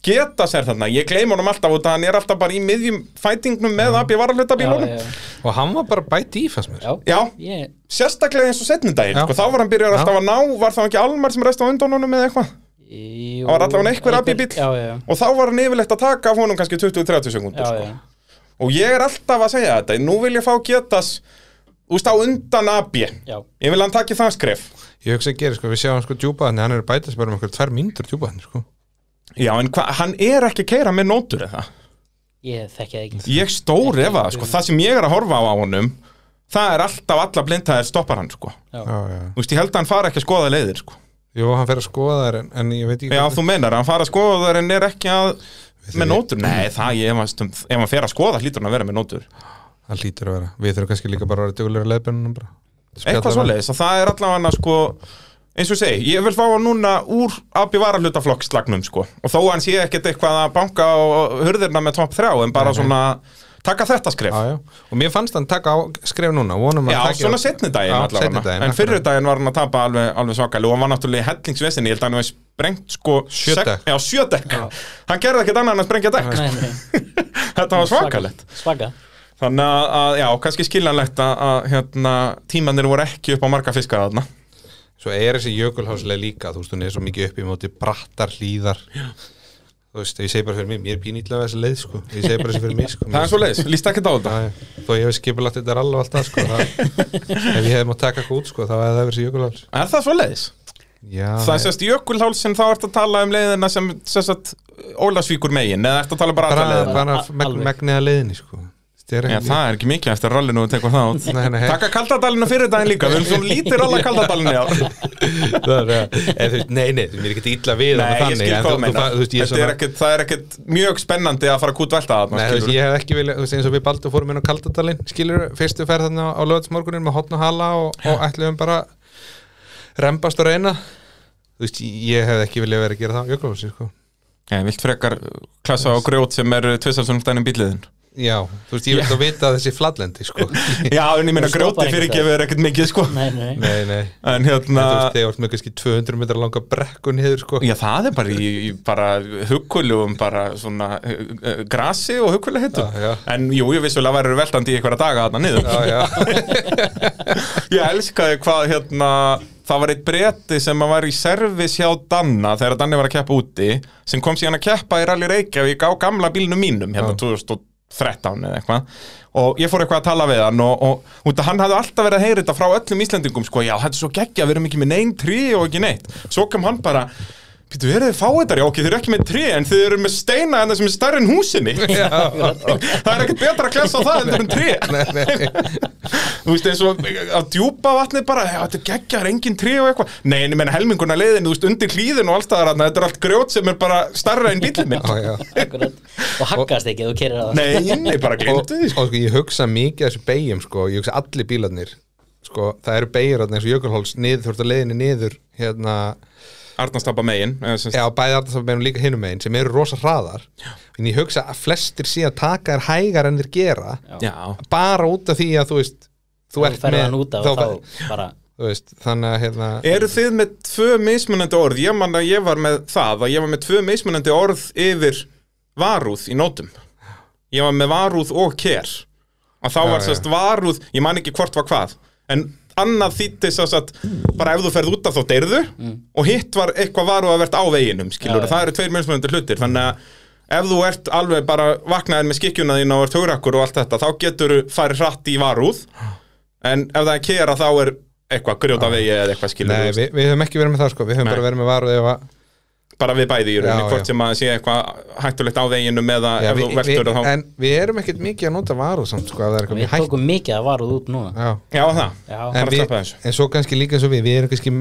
geta sér þarna, ég gleym honum alltaf út að hann er alltaf bara í miðjum fætingnum með AB varahlutabílunum. Já, Og hann var bara bæti í fannst mér. Já, já, ég, sérstaklega eins og setnindaginn sko, þá var hann byrjar alltaf að ná, var það ekki Almar sem rest á undan honum eða eitthvað? Það var allavega einhver AB-bíll. Já, já, og þá var hann yfirleitt að taka af honum kannski 20-30 sekundur sko. og ég er alltaf að segja þetta nú vil ég fá getas úst á undan AB já, ég vil hann taki það skref. Ég hugsa að gera, sko, við sjáum sko djúpaðan hann er að bæta sig bara um einhver tvær mínútur djúpaðan sko. Já, en hva, hann er ekki að keira með nótur eða? Ég þekki það ekki. Ég stór efa, sko, það sem ég er að horfa á á honum það er alltaf alla blindhæðir stoppar hann sko. Já, Já, já. Þú veist, ég held að hann fara ekki að skoða leiðir sko. Jú, hann fer að skoða þær en, en ég veit ekki já, þú meinar, hann fara að skoða þar en er ekki að með nótur, nei, það ég efast um ef hann fer að skoða hlýtur hann að vera með nótur. Það hlýtur að vera. Við þurfum kannski líka bara að vera duglega leðbennunum bara. Eitthvað svoleiðis, og það er allavega sko, eins og ég segi, ég vil fá hann núna úr AB varahlutaflokksslagnum sko. og þó að hann sé ekkert eitthvað að banka á hurðirna með topp þrjá en bara svona taka þetta skref. Já, já. Og mér fannst hann taka á skref núna vonum að Já, svona setni daginn allavega. En fyrir daginn var hann að tapa alveg, alveg svakali og hann var náttúrulega í hellingsvesinni. Ég held að hann hefði sprengt sko Sjö sek- dekk. Já, sjö dekk. Hann gerði ekkert annað en að sprengja dekk nei, nei, [LAUGHS] Þetta var svakalegt. Svaka. Þannig að, að, já, kannski skiljanlegt að, að hérna, tímannir voru ekki upp á marga fiskar þarna Svo er þessi jökulháslega líka Þú veist, hún er svo mikið upp í móti brattar hlýðar Þú veist, ég segi bara fyrir mig Mér er pínýtlega þessi leið, sko. Ég segi bara þessi fyrir mig, sko [LAUGHS] Það er svo leiðis, líst ekki á þetta. Já, já. Þó ég hef skipulagt þetta alveg alltaf, sko það, [LAUGHS] Ef ég hef mátt taka eitthvað út, sko Þá hefði það verið þessi jökulháls. Er það svo leiðis? Já, Það er sérst jökulhálsin, þá ertu að tala um leiðina sem sérst Ólasvíkur megin Eða ertu að tala bara alla bara, leiðina? bara Alveg. megniða leiðinni, sko er Já, það er ekki mikið eftir rallinu að tekja það nei. Taka kaldadalinu fyrir daginn líka Við erum svona lítir alla kaldadalinu [LAUGHS] já það er, eða, þú veist, nei, nei, mér er ekki illa við Nei, ég skil en hvað þú- þú þú- meina það- ég er er ekkert, Það er ekkert mjög spennandi að fara að kút velta Nei, ég hef ekki vilja, þú veist, eins og við Baldur fórum inn á Kaldadalinn, skilur, fyrstu ferð þarna á lögatsmorgunin með hotn og hala og, ætluðum bara rembast og reyna. Þú veist, ég hef ekki vilja verið að gera það jökulhálsi, sko. Ég vilt frekar klassa á grjót sem er tvisarsunum stænum bíliðin Já, þú veist, ég vil þá vita að þessi fladlendi, sko. [LAUGHS] Já, en ég meina grjóti fyrir ekki verið ekkert mikið sko. Nei, nei, Nei, nei, En hérna þú veist, þegar vart með kannski 200 metrar langa brekkun hefur, sko. Já, það er bara í, í bara hugkulugum bara svona uh, grasi og hugkulega hittum Já, já. En jú, ég vissulega væri veltandi í einhverja daga þarna niður. Já, já, [LAUGHS] Ég elskaði hvað hérna það var eitt breti sem var í servis hjá Danna þegar Danni var að keppa úti sem kom síðan að keppa í Rally Reykjavík á gamla bílnum mínum hérna 2013 eða eitthvað. Og ég fór eitthvað að tala við hann og, og út að hann hafði alltaf verið að heyra þetta frá öllum Íslendingum sko, já þetta er svo geggja, við erum ekki með neinn trí og ekki neitt, svo kom hann bara Býtu, eru þið fáiðar? Já, ok, þið eru ekki með tré en þið eru með steina en það sem er stærri en húsinni. [LAUGHS] Það er ekkert betra að klessa á það en það er tré [LAUGHS] Þú veist, eins og að djúpa vatnið bara, já, þetta geggjar engin tré og eitthvað. Nei, en ég meina helminguna leiðin, þú veist, undir hlýðin og allstaðar þarna, þetta er allt grjót sem er bara stærra en já. akkurat. Og haggast ekki, þú kerir það. Nei, nei, bara og, glemdu því og sko. sko, ég hugsa mikið þessu beigjum sko, ég hugsa allir bílarnir. Sko, og Arnastapa megin já, bæði arðarsafabeinum líka hinum megin sem eru rosa hraðar. En ég hugsa að flestir sé að taka þær hægar en þeir gera. Já, bara út af því að þú veist þú Þú ert með og veist, þannig að hérna Eru þið með tvö mismunandi orð? Ég man að ég var með það að ég var með tvö mismunandi orð yfir varúð í nótum. Ég var með varúð og ker. Og þá Já, var já. sérst varúð, ég man ekki hvort var hvað en annað þýtti sérst að bara ef þú ferð út af þá deyrðu og hitt var eitthvað varúð að verða á veginum skilur, Já, já. það eru tveir mismunandi hlutir þannig að ef þú ert alveg bara vaknaðir með skikkjuna þín og ert hugrakkur og allt þetta þá getur þú farið hratt í varúð. En ef það er kera þá er eitthvað grjóta vegi eða eitthvað skilur Nei, við, við höfum ekki verið með það sko, við höfum Nei. bara verið með varuð ef að bara við bæði í rauninni, Já, hvort já. sem að sé eitthvað hættulegt á veginum eða Já, ef við, þú veltur þá en við erum ekkert mikið að nota varuð samt sko, ef það er eitthvað Við mjög hætt. tókum mikið að varuð út núna. Já. Já, það, Já, en, við, en svo kannski líka eins og við, við erum kannski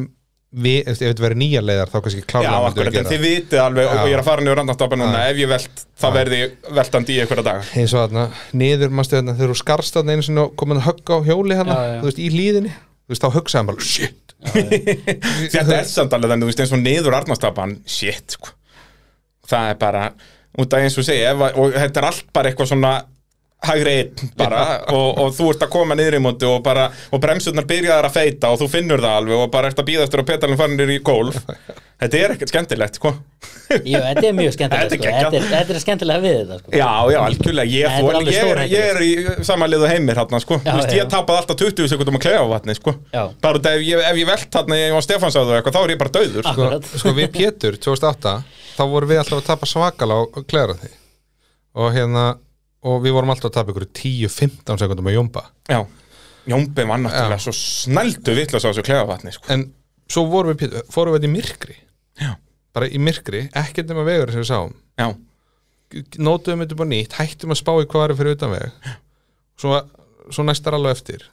við, ef þetta verður nýja leiðar þá kannski já klárlega myndum akkurat, en þið vitið alveg og Já. ég er að fara niður randastapa núna, ef ég velt þá verði ég veltandi í einhverja daga. Eins og þarna, niður manstu þarna þegar þú skarst þarna einu sinni og komin að högga á hjóli Já, já. þú veist, í hlýðinni þú veist, þá hugsaði hann bara, shit Þetta er samt alveg þannig, þú veist, eins og niður arnastapan shit, sko. Það er bara, út af eins og segja og þetta er allt bara eitthvað svona hægri einn bara og, og þú ert að koma niður í móti og bara og bremsurnar byrjaðar að feita og þú finnur það alveg og bara ert að býða eftir að pedalinn farinir í gólf. Þetta er ekkert skemmtilegt, sko. Jú, þetta er mjög skemmtilegt sko. þetta, er, þetta er skemmtilega við þetta sko. Já, já, algjörlega, ég, er alveg ég, er, ég er í samanlið og heimir hérna, sko, Já, þú veist, já. ég tapaði alltaf 20 sekundum að klefa á vatni, sko. Já. bara ef ég, ef ég velt hérna, ég var Stefansöðu eitthvað, þá er ég bara döður, sko. Sko, sko við Pétur 2008 þá vorum við alltaf að tapa svakala á á klera því og hérna og við vorum alltaf að tapa ykkur 10-15 sekundum að jumpa Já, Jómbi var náttúrulega svo snældu vitlaus á þessu klefa vatni, sko. En svo vorum við Pétur, fórum við þetta í myrkri. Já. bara í myrkri, ekkert nema vegur sem við sáum. Já, nótuðum þetta bara nýtt, hættum að spá í hvað er fyrir utan veg. Svo, svo næstar alveg eftir.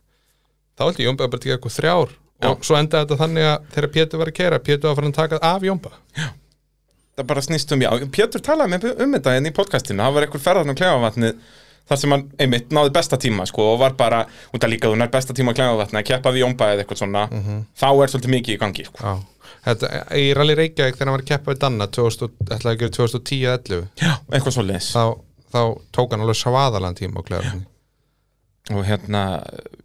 Þá held ég Jómba bara tekið eitthvað þrjár. Já. og svo endaði þetta þannig að þegar Pétur var að kera Pétur var að fara að taka af Jómba það bara snýst um, já Pétur talaði með um þetta en í podcastinu, það var eitthvað ferðan um klefa vatni þar sem hann, einmitt, náði besta tíma, sko og var bara, út að líka þú nær besta tíma á klefa vatni að keppa við Jómba eða eitthvað svona þá er svolítið mikið í gangi, sko. Já. Þetta, í Rally Reykjavík þegar hann var að keppa við Danna 2000, ætlaði að gera 2010-11 Já, eitthvað svo leis þá, þá tók hann alveg svaðalan tíma á klera og hérna,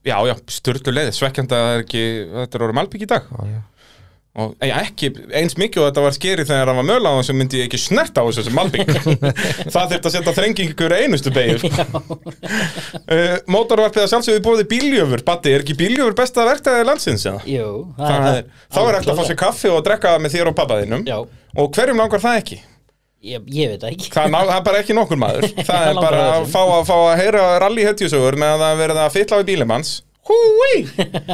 já, já, styrlu leið það er ekki, þetta er orðið malbygg í dag. Já, já. Og ja, ekki eins mikið og þetta var skeri þegar hann var möla á þessu myndi ég ekki snert á þessu sem malbygg [LAUGHS] það þurfti að setja þrengingur einustu beigju sko. uh, [LAUGHS] mótorvarpið að sjálfsögðu búið bíljöfur. Batti, er ekki bíljöfur besta verktaði landsins? Jú, Það er, þá er hægt að fá sér kaffi og drekka með þér og pappaðinum og hverjum langar það ekki? ég, ég veit ekki. Það það er bara ekki nokkur maður. [LAUGHS] Það er bara að fá, að fá að heyra rally hetjusögur með að að fylla á hans Húi!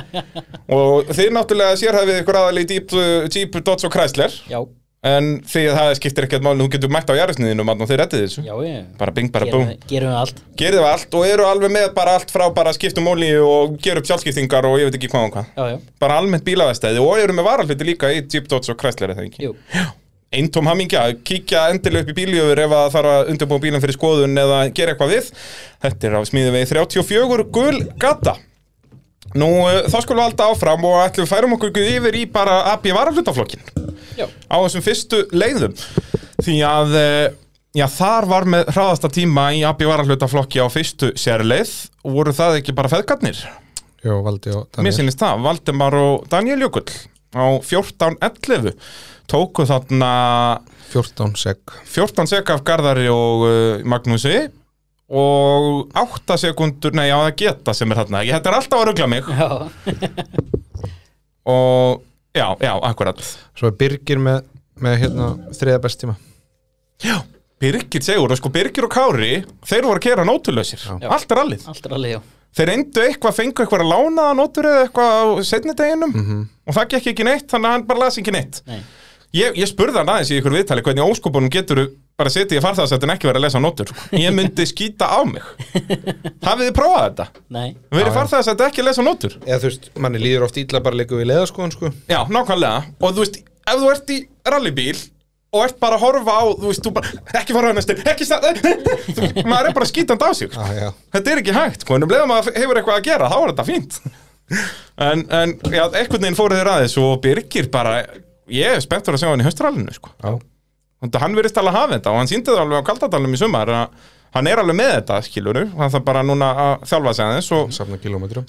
[LAUGHS] Og þið náttúrulega sérhæfið ykkur aðal í Jeep, Jeep, Dodge og Chrysler. Já, En því að það skiptir ekkert máli Þú getur mætt á jarðisniðinu og þið rettið þessu. Já, Bara bing, bara búm. gerum, gerum við allt. Það allt og eru alveg með bara allt frá bara skiptum olíu og gera upp sjálfskiptingar og ég veit ekki hvað og hvað. Bara almennt bílavæstæði og eru með varalhluti líka í Jeep, Dodge og Chrysler jú. Eintóm hamingja, kíkja endilega upp í bíljöfur ef að þarf að undirbúa bílum fyrir skoðun eða gera eitthvað við. Þetta er á smíði við 34 gul gata nú uh, þá skulum við alltaf áfram og ætlum við færum okkur yfir í bara AB varaflutaflokkin Já, á þessum fyrstu leiðum. Því að uh, já, þar var með hraðasta tíma í AB varaflutaflokki á fyrstu sérleið. Og voru það ekki bara feðgarnir? Jó, Valdi og mér Daniel sýnist það, Valdemar og Daniel Jökull á 14.11 tóku þarna 14 seg 14 sek af Garðari og uh, Magnúsi og 8 sekundur, nei á það geta sem er þarna, ég þetta er alltaf að ruggla mig. Já, [LAUGHS] og já, já, akkurat. Svo er Birgir með, með hérna, þriða best tíma. Já, Birgir segur og sko Birgir og Kári þeir voru að kera nótulösir, Já. allt er allið allt er alveg, já. Þeir reyndu eitthvað, fengu eitthvað að lána það nótur eða eitthvað á setni deginum. Og það gekk ekki neitt, þannig að hann bara las ekki neitt. Nei, Ég, ég spurði hann aðeins í ykkur viðtali hvernig óskopunum getur bara setið í farþaðasættin ekki verið að lesa nótur sko. Ég myndi skýta á mig [LAUGHS] Hafið þið prófað þetta? nei, Verið farþaðasættin ekki að lesa nótur? Eða þú veist, manni líður oft ítla bara líka við leðaskoðun sko Já, nákvæmlega Og þú veist, ef þú ert í rallybíl og ert bara að horfa á, þú veist, þú bara ekki fara á næstir, ekki stað [LAUGHS] Þú- maður er bara skítandi á sig. Já, já Þetta er ekki hægt, sko, en um leiðum að hefur eitthvað að gera þá er þetta fínt En, en já, ég er spenntur að sjá hann í höstralinu, sko. Hann verðist alveg að hafa þetta og hann síndi það alveg á Kaldadalum í sumar hann er alveg með þetta skilur hann þarf bara núna að þjálfa sig aðeins og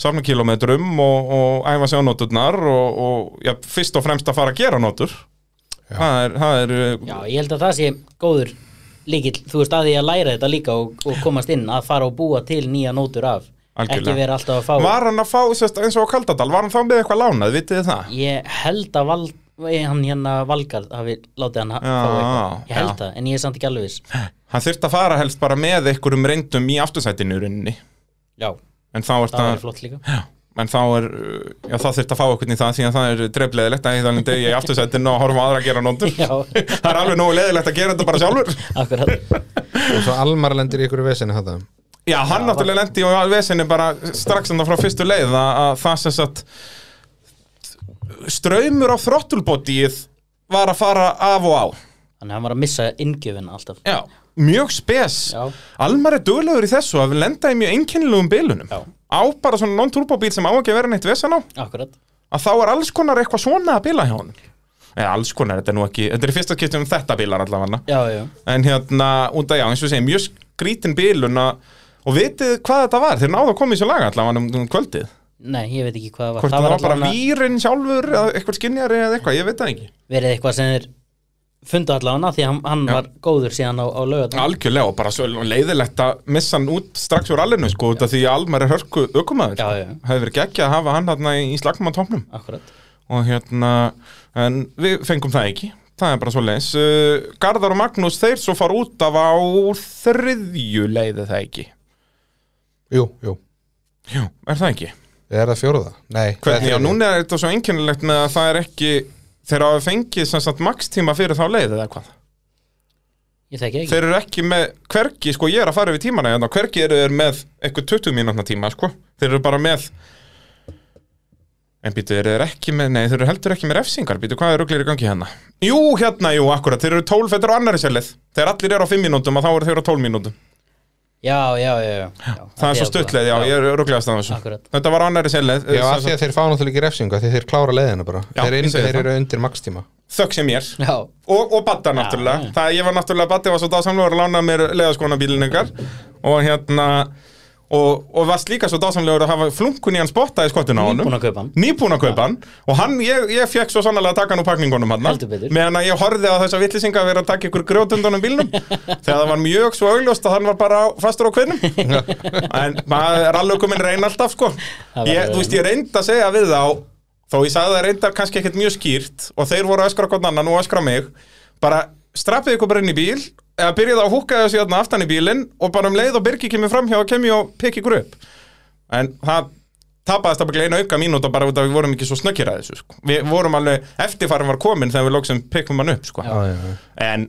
safna kilómetrum og, og æfa sig á nóturnar og, og já, fyrst og fremst að fara að gera nótur. Það er, það er uh, Já, ég held að það sé góður líkill, þú veist að því að læra þetta líka og, og komast inn að fara og búa til nýja nótur af Algjörlega. ekki vera alltaf að fá var hann að fá sérst, eins og á Kaldadal, var hann þá með eitthvað lánað, vitið þið það? Ég held að hann hérna Valgarð hafi látið hann ha- Já, fá eitthvað? Ég held já. það, en ég er samt ekki alveg viss. Hann þurfti að fara helst bara með einhverjum reyndum í aftursætinu í rauninni. Já, en þá er það það var flott líka. En þá er, já það þurfti að fá okkur í það því að það er drefleðilegt að það degi í aftursætinu og horfa aðra að gera Já, [LAUGHS] það er alveg nógu leðilegt að gera þetta bara sjálfur. Akkurat. Og svo Almar lendir í ykkur veseni þetta Já, hann náttúrulega lendi á vesinni bara strax enda frá fyrstu leið að, að það sem sagt ströymur á þrottulbótið var að fara af og á. Þannig að hann var að missa inngjöfina alltaf. Já, mjög spes. Já. Almar er duglegur í þessu að við lenda í mjög einkennilegum bilunum. Já. á bara svona non-turbóbíl sem á ekki að vera neitt vesan á. Akkurat. Að þá er alls konar eitthvað svona að bila hjá hann eða alls konar, þetta er nú ekki þetta er í fyrsta skiptum um þetta bílar allavega. Já, já, en hérna, út að já, eins og segja mjög skrítin bílun að- og vitið hvað þetta var, þeir náðu að koma í svo laga allavega um, um kvöldið nei, ég veit ekki hvað það var hvort það var bara allavega výrin sjálfur eða eitthvað skinjari eða eitthvað, ég veit það ekki. Verið eitthvað sem er fundu allavega því að hann, hann Já. var góður síðan á, á lögatum algjörlega og bara svo leiðilegt að missa hann út strax úr allinu sko, út af því að Almar er hörku ökumæður Já, já. hefði verið geggja að hafa hann hérna í, slagum á tóknum Akkurat. Og hérna, en við fengum það ekki. Það er bara svo leiðis uh, Garðar og Magnús, þeir svo fara út af á þriðju leiði það ekki? Jú, jú, Jú, er það ekki? Er það fjóruða? nei, Hvernig, já, er núna er þetta svo einkennilegt með að það er ekki þeir hafa fengið sem sagt max tíma fyrir þá leið eða hvað? Ég þekki ekki. Þeir eru ekki með, hvergi, sko ég er að fara yfir tímana hérna, hvergi eru þeir með eitthvað 20 mínútna tíma, sko, þeir eru bara með en býtu, eru þeir ekki með, nei, þeir eru heldur ekki með refsingar, býtu, hvað er ruglir í gangi hérna? Jú, hérna, jú, akkurat, þeir eru 12 fættur á annari selið, þeir allir eru á 5 mínútum og þá eru þeir á 12 mínútum, Já, já, já, já, já það er svo stuttleið, já, ég er ruglegast að þessu. Akkurat. Þetta var annari selið, já, af því að þeir fá náttúrulega ekki refsingu af því að þeir klára leiðina bara. Já, þeir, ég inn, segi þeir það. eru undir makstíma þögg sem mér. Já, og, og Badda náttúrulega. Já. það, ég var náttúrulega, Baddi var svo dásamlegur að lána mér leðaskónabílinn ykkar. Og hérna og, og varst líka svo dásamlegur að hafa flunkun í hann spotta í skottinu á að hann. nýbúin að kaupa hann og hann, ég, ég fekk svo sannlega að taka hann úr pakningunum hann Heldur betur. meðan að ég horfði á þessa vittlisinga að vera að taka ykkur grjótundunum bílnum. [LAUGHS] Þegar það var mjög svo augljóst að hann var bara á- fastur á kvinnum [LAUGHS] en maður er alveg komin reyn alltaf sko. Það var- ég, þú veist ég reyndi að segja við þá þó ég sagði það reyndar kannski ekkert mjög skýrt og þeir voru að öskra hvern annan og öskra mig bara strappið ykkur bara inn í bíl eða byrjaði að húka þessu hérna aftan í bílinn og bara um leið og Birgir kemur fram hjá og kemur og pekki ykkur upp en það tapaðist að einu auka mínúta bara út af að við vorum ekki svo snöggir að þessu sko. við vorum alveg, eftirfærum var komin þegar við lóksum pekkum hann upp sko. já, já, já. en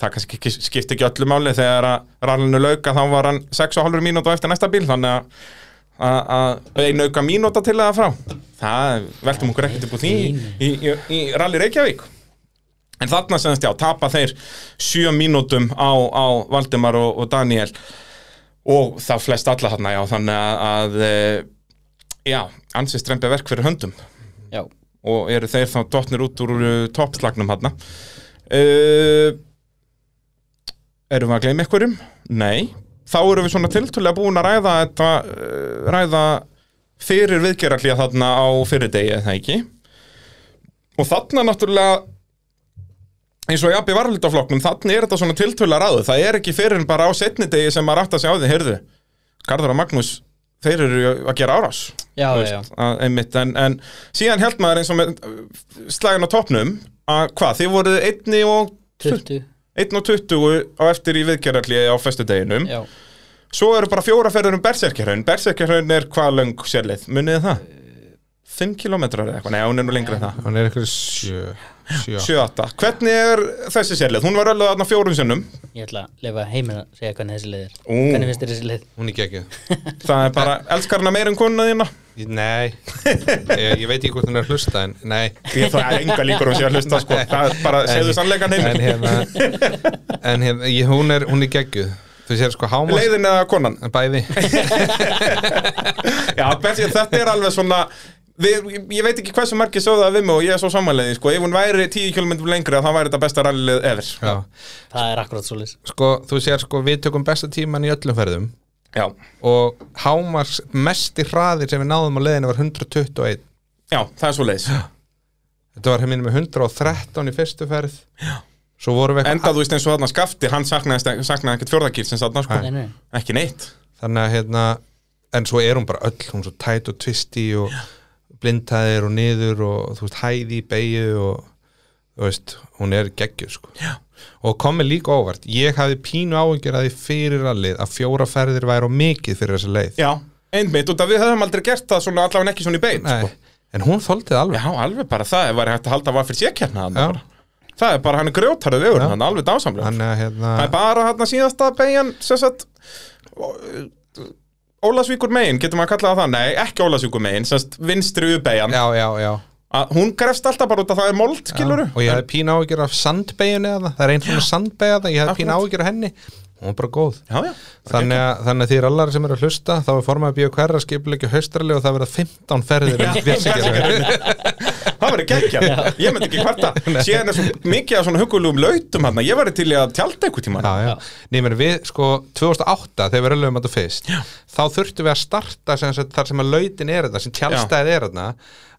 það kannski skipti ekki öllu máli þegar að rallinu lauka þá var hann 6,5 mínúta eftir næsta bíl þannig að einu auka mínúta til það frá það veltum okkur ekkert upp úr því í, í, í, í rally Reykjavík en þarna semst já, tapa þeir sjö mínútum á, á Valdimar og, og Daniel og það flest alla þarna já, þannig að, að eh, já, ansið strempi verk fyrir höndum. Já, og eru þeir þá dottnir út úr toppslagnum hann uh, Erum við að gleyma einhverjum? Nei, þá erum við svona tiltölulega búin að ræða þetta uh, ræða fyrir viðgerarlíða þarna á fyrirdegi eða ekki? Og þarna náttúrulega eins og í AB varlítaflokknum þannig er þetta svona tiltölulega ræðu það er ekki fyrir en bara á setni degi sem maður átt að sjá því, heyrðu. Garður og Magnús, þeir eru að gera árás. Já, Þú já, að, einmitt, en, en síðan held maður eins og með uh, slagin á topnum að hvað, þið voruð einni og 20 1 og 20 á eftir í viðgerðarli á föstudeginum. Já, svo eru bara fjóra ferður um Berserkjahraun Berserkjahraun er hvað löng sérleið, munið það? 5 kilometrar eða eitthvað, nei, hún er nú lengri en það. Hann er eitthvað sjö, sjö. 7-8, hvernig er þessi sérleið? Hún var öllu þarna fjórum sinnum. Ég ætla að lefa heiminn að segja hvernig þessi leið er. Ú. Hvernig finnst þér þessi leið? hún er geggjöð [LAUGHS] það er bara, elskar hana meir en konuna þína. Nei, ég, ég veit ekki hvort hún er að hlusta en nei, ég það er enga líkur hún sé að hlusta sko. það er bara, segðu sannleikan en heim hérna en hérna, ég, hún er, hún er geggjuð. Þú sér sko hámas leiðin eða konan? Bæði. [LAUGHS] Já, þetta er alveg svona við, ég veit ekki hversu margir sögðu það við mig og ég er svo samanleiði sko, ef hún væri 10 km lengri þá væri þetta besta rallið ever. Já. það er akkurat svo leys Sko, þú sér sko, við tökum besta tíman í öllum ferðum Já, og hámars mesti hraðir sem við náðum á leiðinu var 121 já, það er svo leiðis Þetta var hérna með 113 í fyrstu ferð. Já. Svo vorum við Enda þú veist eins og þarna skafti, hann saknaði, saknaði ekkert fjórðakýr sem satna sko, Nei, nei. ekki neitt. Þannig að hérna En svo er hún bara öll, hún er svo tæt og twisti og blindhæðir og niður og þú veist, hæði í beigju og þú veist, hún er geggjuð sko. Já. Og komið líka óvart Ég hafði pínu áhengjur að því fyrir allið að fjóra ferðir væri á mikið fyrir þessa leið Já, einmitt, út af við höfum aldrei gert það svona allavega ekki svona í bein Nei, sko. En hún þoltið alveg Já, alveg bara það, væri hægt að halda var fyrir sékjarna. Það er bara, hann er grjótarið við Já. hann, alveg dásamlega Þannig að hérna Það er bara hann síðasta beigjan Ólasvíkur megin, getur maður að kalla það? Nei, ekki Ólasvíkur megin, sem sagt vinstri ubeigjan Já, já, já. Hún grefst alltaf bara út af það er mold, skiluru og ég hefði pínu áhyggjur af sandbeginni eða það. Er einn svona sandbegja það, ég hefði Akkurat. áhyggjur af henni. Hún var bara góð. Já, já, þannig að, þannig að er allar sem eru að hlusta þá er formaði bíu hverra skipulegju haustrali og það verða 15 ferðir [LAUGHS] það verður geggjað. Ég myndi ekki hvarta [LAUGHS] Síðan er svo mikið af svona hugulugum lautum hann Ég væri til að tjálta einhver tíma Já, já. Nýmur, við, sko, 2008 þegar við erum þetta fyrst já. þá þurftum við að starta sem þar sem að lautin er þetta, sem tjálstæðið er þetta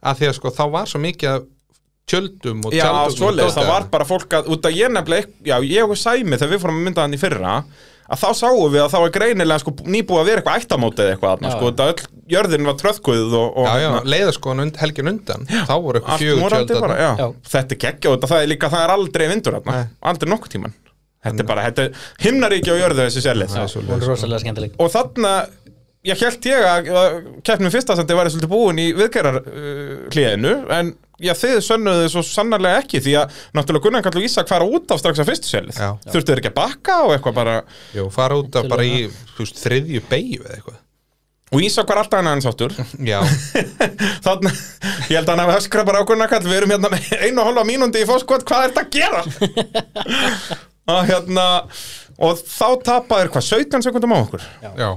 að því að sko, þá var svo mikið tjöldum og Já, tjaldum svoleiðis, það var bara fólk að, út að ég nefnilega, já, ég og Sæmi þegar við fórum að mynda hann í fyrra að þá sáum við að það var greinilega sko, nýbúið að vera eitthvað ættamótið eitthvað Já. sko, þetta öll jörðin var tröðkuð og, og Já, já, hérna, leiðaskoðan und, helgin undan þá voru eitthvað fjögur tjöld já. Já. þetta er geggja og það er líka, það er aldrei vindur þarna, Nei. aldrei nokkuð tíman þetta er bara, þetta er himnaríki á jörðu þessi sérlið skemmtileg og þarna ég held ég að, að keppnum fyrsta sendi væri svolítið búin í viðgerðar uh, hliðinu, en já, þið sönnuðu svo sannarlega ekki því að náttúrulega Gunnar Kall og Ísak fara út af strax að fyrstu selið Já. þurftu þeir ekki að bakka og eitthvað bara Jú, fara út af bara í veist, þriðju beigju eða eitthvað. Og Ísak var alltaf hann aðeins áttur Já, [LAUGHS] þannig, ég held að hann hafi öskrað bara á Gunnar Kall við erum hérna með einu og hálfa mínúndi í fóskot hvað er þetta að gera? [LAUGHS] Og hérna og þá tapaðir hvað, 17 sekundum á okkur? Já,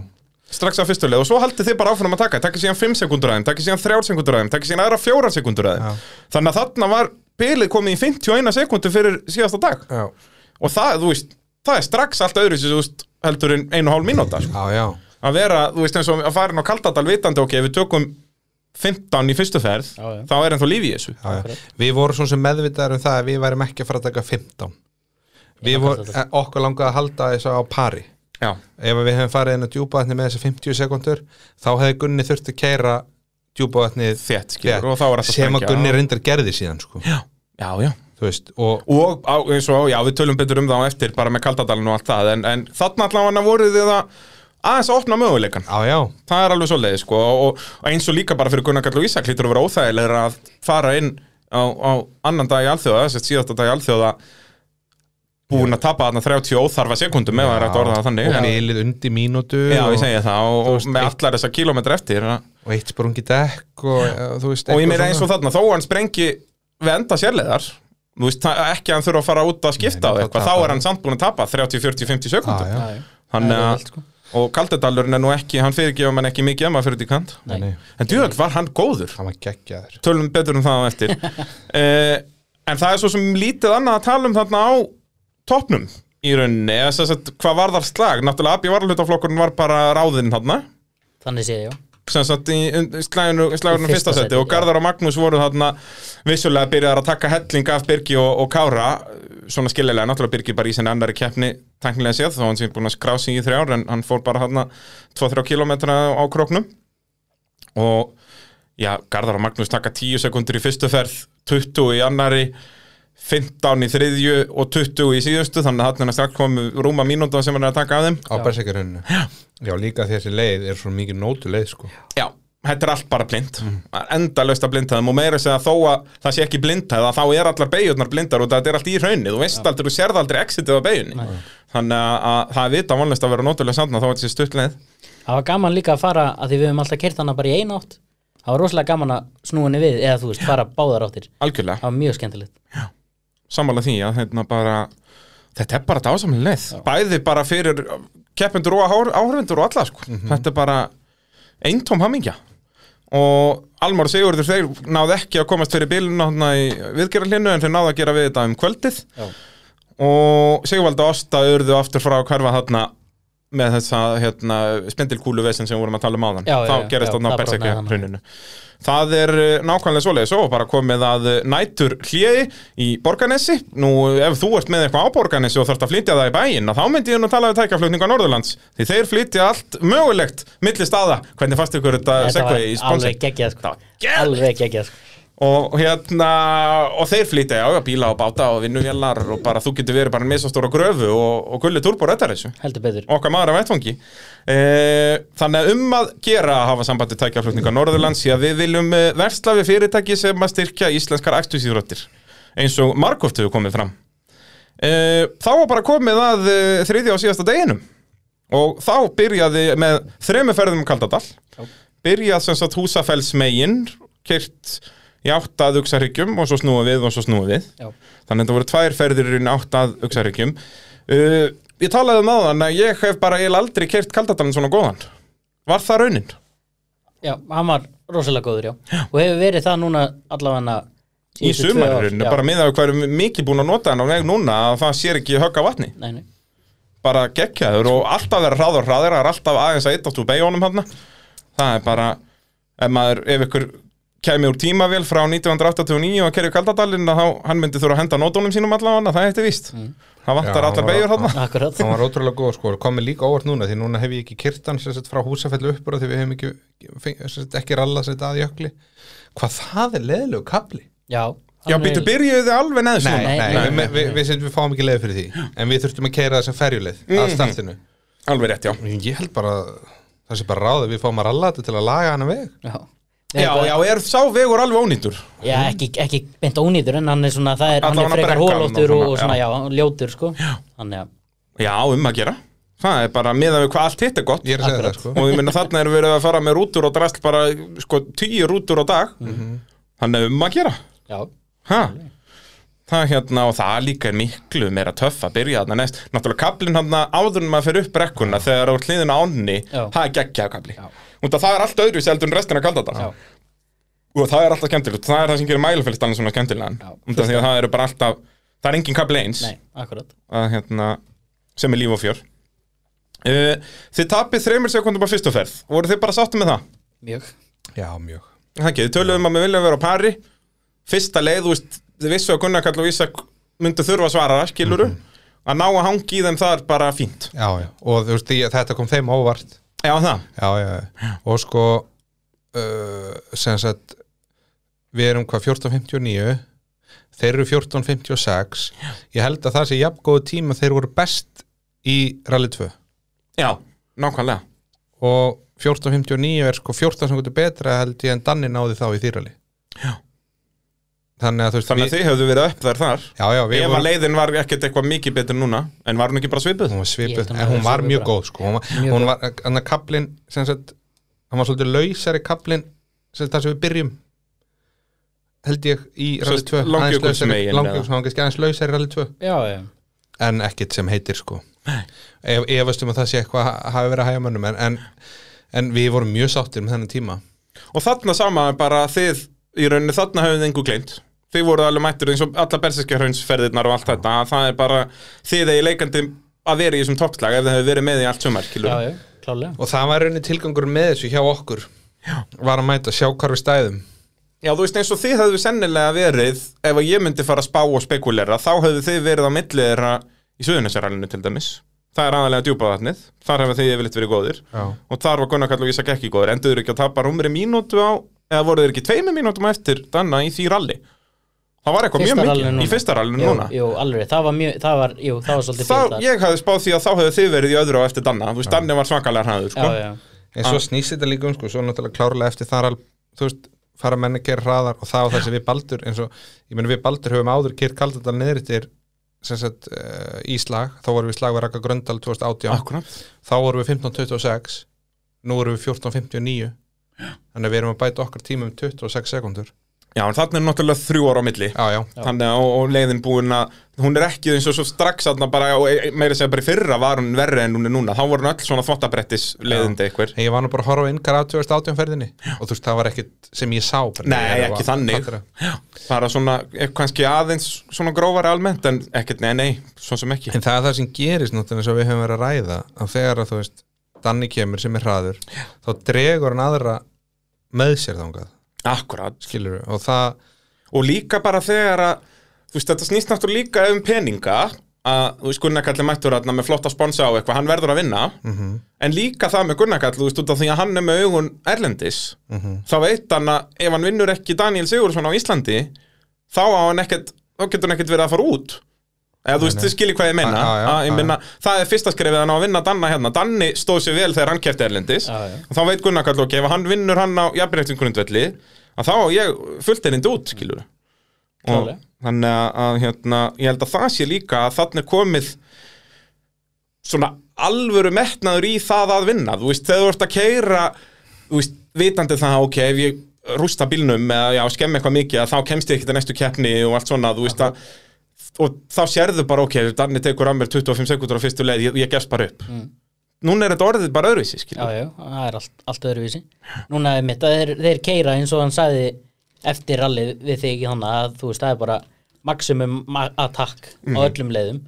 strax á fyrstu leið og svo haldið þið bara áfram að taka takk síðan 5 sekundur aðeim, takk síðan 3 sekundur aðeim takk síðan aðra 4 sekundur aðeim Já. þannig að þarna var bilið komið í 51 sekundu fyrir síðasta dag já, og það, þú veist, það er strax allt öðru þú veist, heldur en einu og hálf mínúta sko. að vera, þú veist, eins og að fara inn á Kaldadal vitandi, ok, við tökum 15 í fyrstu ferð, Já, já. þá er ennþá lífi í þessu Já, já. Við vorum svona sem meðvitaðar um það að við værum ekki að fara að taka 15 Við vorum, þetta. okkur langaði að halda þessu á pari Já, Ef við hefum farið inn á djúpavatni með þessi 50 sekundur þá hefði Gunni þurft að þá er alltaf sem að. Gunni reyndar gerði síðan sko. Já, já, já. Veist, og Og á, eins og, já, við tölum betur um það á eftir bara með Kaldadalinn og allt það en, en þarna allavega voruð þið að aðeins að opna möguleikan á já, það er alveg svoleiði sko og, og eins og líka bara fyrir Gunnar Karl og Ísak lítur að vera óþægilegur að fara inn á, á annan dag í alþjóða, þess að síðasta dag í alþjóða búin að tapa þarna 30 óþarfa sekundum ef það er hægt að orða það þannig og en, bilið undir mínútu Já, og, það og, og með allar þessar kílómetra eftir og, eitt sprungi dekk og, veist, og ég meira eins og þarna þó hann sprengi við enda sérleðar þú veist, ekki að hann þurfa að fara út að skipta Nei, eitthvað, þá er hann samt búin að tapa 30, 40, 50 sekundum já. Þannig að, sko. og Kaldedalurinn er nú ekki, hann fyrirgefa mann ekki mikið ef maður fyrir út í kant. Nei. Nei, En djúðvægt var hann góður? Hann var geggjaður. Tölum betur um það á eftir. Uh, [LAUGHS] en það er svo sem lítið annað að tala um þarna á toppnum? Í rauninni, eða sem sagt hvað var þar slag? Náttúrulega AB varalutaflokkurinn var bara ráðinn þarna, þannig sé ég, já. Sem sagt í Í fyrsta fyrsta seti. og Garðar og Magnús voru þarna vissulega byrjaðar að taka helling af Birgi og, og Kára. Svona skiljilega, náttúrulega Birgi bara í sinni annari keppni tæknilega séð, þó hann sé búin að skrá sig í þrjár en hann fór bara þarna 2-3 kilometra á króknum. Og já, Garðar og Magnús taka 10 sekundur í fyrstu ferð 20 í annari 15 í þriðju og 20 í síðustu þannig að hann er strax komið rúma mínúta sem hann er að taka af þeim. Á berserkjarunnu já, líka þessi leið er svo mikið nótu leið sko. Já, þetta er allt bara blind. Mm. endalaust að blindhæðum og meira að segja þó að það sé ekki blindhæða þá er allar beigjurnar blindar og þetta er allt í hraunni þú veist aldrei, þú sérð aldrei exitið á beigjunni þannig að, að það er vita vonlist að vera nótulega sandna þó að þetta sé stutt leið. Það var gaman líka að fara að því við höfum alltaf kert hana bara í einu átt. Það var rosalega gaman að snúa henni við eða þú veist, fara báðar áttir. Algjörlega, það var mjög skemmtilegt sammála því að hérna bara þetta er bara dásamlega leið. Bæði bara fyrir keppendur og áhörvendur og alla sko. þetta er bara eintóm hamingja. Og Almar Sigurður þeir náðu ekki að komast fyrir bílun í viðgerðarlinu en þeir náðu að gera við þetta um kvöldið. Já. og Sigurvaldi og Ásta urðu aftur frá hverfa þarna með þessa hérna, spindilkúlu vesen sem við vorum að tala um áðan. Já, já, þá já, gerist já, þarna bersekja hruninu það er uh, nákvæmlega svoleiðis. Og bara komið að uh, nætur hljegi í Borganesi nú ef þú ert með eitthvað á Borganesi og þarft að flytja það í bæinn þá myndi ég nú tala við tækjaflutninga Norðurlands. Því þeir flytja allt mögulegt milli staða, hvernig fannst ykkur þetta segvei í sponsi alveg geggjað sko. Alveg geggjað sko. Og hérna og þeir flytja já, bíla og báta og vinnuvélar og bara þú getur verið bara með svo stóra gröfu og, og gulli turbo rettar þessu. Okkar maður af vettfangi e, þannig að um að gera að hafa sambandi tækjaflutninga Norðurlands því að við viljum eh, versla við fyrirtæki sem að styrkja íslenskar æstusýðröttir eins og margóft hefur komið fram. E, þá var bara komið að e, þriðja og síðasta deginum. Og þá byrjaði með þremu ferðum um Kaldadal. Já. byrjað sem sagt húsafells megin í áttað uksarhyggjum og svo snúa við og svo snúa við Já. þannig að þetta voru tvær ferðir í áttað uksarhyggjum uh, ég talaði um áðan að ég hef bara eiginlega aldrei kert Kaldadalinn svona góðan var það raunin? Já, hann var rosalega góður, já. Og hefur verið það núna allavega í sumarinu, bara miðað við hvað erum mikið búin að nota hann á veg núna að það sér ekki högga vatni Nei, nei. bara geggjaður og alltaf vera hraður hraður það er alltaf aðeins að eitt áttu beigjónum hann það er bara ef maður, ef ykkur kæmi úr tímavél frá 1989 og kerju kaldadalinn þá hann myndi þurfa að henda nótunum sínum allavega það eitt víst. Það vantar Já, allar hann beigjur hann Akkurat. hann var ótrúlega góð sko, komið líka óvart núna því núna hef ég ekki kyrtan sagt, frá húsafellu uppur því við hefum ekki, sagt, ekki rallað sér að jökli hvað það er leðilegu kapli Já. já, hann býttu byrjuðu þið alveg neðs nei, núna? nei, nei, við, nei, við, við, við, fáum ekki leið fyrir því en við þurftum að keira þessum ferjuleið að startinu. Alveg rétt, já. Ég held bara það sé bara ráð Já. já, já, er sá vegur alveg ónýtur Já, ekki, ekki beint ónýtur en hann er svona, það er, hann Allavega er frekar hólóttur og, svona, og svona, já, ljótur, sko. Þannig að, já, um að gera það er bara miðað við hvað allt hitt er gott ég er að segja Akkurat. það sko og ég minna þarna erum við að fara með rútur og drast bara, sko, tíu rútur á dag þannig um að gera já, ha? það hérna og það líka er miklu meira töff að byrja þarna næst náttúrulega kablinn hann áður en maður fyrir upp brekkuna þegar á hliðina á ánni Já. það er geggjað kabli Já. Og það er allt öðru seldur en restina kalda Já. og það er alltaf skemmtilegt það er það sem gerir mælufélstalinn svona skemmtilegan Já. út af því að það eru bara alltaf það er engin kabli eins nei, akkurat. að, hérna, sem er líf og fjör uh, þið tapið þreymur sekundum á fyrstu ferð voru þið bara sáttu með það? Mjög. já, mjög Það ekki, þið töluðum að við viljum vera á pari Fyrsta leið, þú veist Þið vissu að Gunnar Kall og Ísak myndu þurfa að svara Skiluru, að ná að hangi í þeim það er bara fínt já, já. og þú veist, þetta kom þeim óvart Já, það, já, já, og sko uh, sem sagt við erum hvað 14.59 þeir eru 14.56 ég held að það sé jafn góðu tíma þeir voru best í Rally 2 já, nákvæmlega. Og 14.59 er sko 14 sekundur betra held ég en Danni náði þá í þýrali Já. Þannig að þú veist Þannig að við, þið höfðu verið upp þær þar já, já, við Ef að vorum, leiðin var ekkert eitthvað mikið betur núna En var hún ekki bara svipuð? hún var svipuð að en hún var mjög góð sko. hún var, Mjög hún var hann að kaplinn hann var svolítið lausari kaplinn það sem við byrjum held ég í Sest 2 aðeins Langjökulsmegin, lausari- eða? Langjökuls, kannski aðeins lausari í Rally 2 Já, já. en ekkit sem heitir sko ef, efast um að það sé eitthvað ha- hafi verið að hægja mönnum en, en, en við vorum mjög sáttir með þennan tíma Og þarna sama bara þið Í rauninni þarna höfðu þið engu gleymt Þið voru alveg mættur eins og alla berserskja hraunsferðirnar og allt þetta að Það er bara þið eigi leikandi að vera í þessum toppslag ef þið hefur verið með í allt sumar Já, já, og það var rauninni tilgangur með þessu hjá okkur. Já. var að mæta sjá hvar við stæðum. Já, þú veist eins og þið hefðu sennilega verið ef að ég myndi fara að spá og spekulera þá hefðu þið verið á milli þeirra í Suðunisarælinu til dæmis. Það er aðalega djúpaðatnið, þar hefðu þið yfirleitt verið góðir. Já. og þar var Gunnar Kall og Ísak ekki góðir enduður ekki að tapa rúmri mínútu á eða voru þeir ekki tveimur mínútum á eftir danna í því ralli það var eitthvað mjög mikið núna. í fyrsta rallinu Jú, núna. jú, alveg, það var mjög, það var, jú, það var svolítið fyrir það. ég hefði spáð því að þá hefðu þið verið í öðru á eftir danna. Þú veist, danni var svakalega hraður sko. Já, já, en svo snýst þetta líka um sko, svo náttúrulega klárlega eftir þar al, þú veist, fara menni að gera hraðar og það og þessi við baldur eins og, ég meni við baldur höfum áður kýrt kaldadal niður til sem sagt uh, í slag, þá vorum við slag við Raka Gröndal 2018, Akkurat. Þá vorum við 15.26 nú erum við 14.59 þannig að við erum að bæta okkar tíma um 26 sekundur Já, en þarna er náttúrulega þrjú ára á milli. Já, já, Þannig að og, og leiðin búin að hún er ekki eins og svo strax aðna bara, og e- meira segja bara í fyrra var hún verri en hún er núna, þá voru hún öll svona þvottabrettis leiðindi eitthvað ég var nú bara að horfa á innkar á 2018 ferðinni og þú veist, það var ekkit sem ég sá Nei, Ég ekki þannig. bara svona, eh, kannski aðeins svona grófari almennt, en ekkert, nei, nei svo sem ekki. En það er það sem gerist náttúrulega eins og við höfum verið að ræða að þegar að þú veist, Danni kemur sem er hraður þá dregur hann aðra með sér þangað, Akkurat, skilur og það, og líka bara þegar að þú veist, þetta snýst náttúrulega líka um peninga að, þú veist, Gunnarkalli mættur þarna með flotta sponsa á eitthvað, hann verður að vinna Mhm. en líka það með Gunnarkall, þú veist, út af því að hann er með augun erlendis Mhm. þá veit hann að ef hann vinnur ekki Daniel Sigursson á Íslandi þá hann ekkert, þá getur hann ekkert verið að fara út eða þú veist, þið skiljið hvað ég meina, Já, já, ég já. meina það er fyrsta skrefið hann á að vinna Danna hérna. Danni stóð sér vel þegar hann kefti erlendis. Og þá veit Gunnarkall ok, ef hann vinnur hann á jafnréttingrundvelli að þá ég fullt erindi út, skilur og þannig að, hérna, ég held að það sé líka að þannig er komið svona alvöru metnaður í það að vinna. Þú veist, þegar þú ert að keira þú veist, vitandi það, ok, ef ég rústa bílnum eða skemmi eitthvað mikið þá kemst ég ekki til næstu keppni og allt svona þú veist að og þá sérðu bara, ok, Danni tekur að mér 25 sekundur á fyrstu leið, ég, ég gefst bara upp. Núna er þetta orðið bara öðruvísi, Já, skilur já, það er allt, allt öðruvísi. Núna er mitt að þeir, þeir keira eins og hann sagði eftir rallið við þig þannig að þú veist, það er bara maximum ma- attack á öllum leiðum.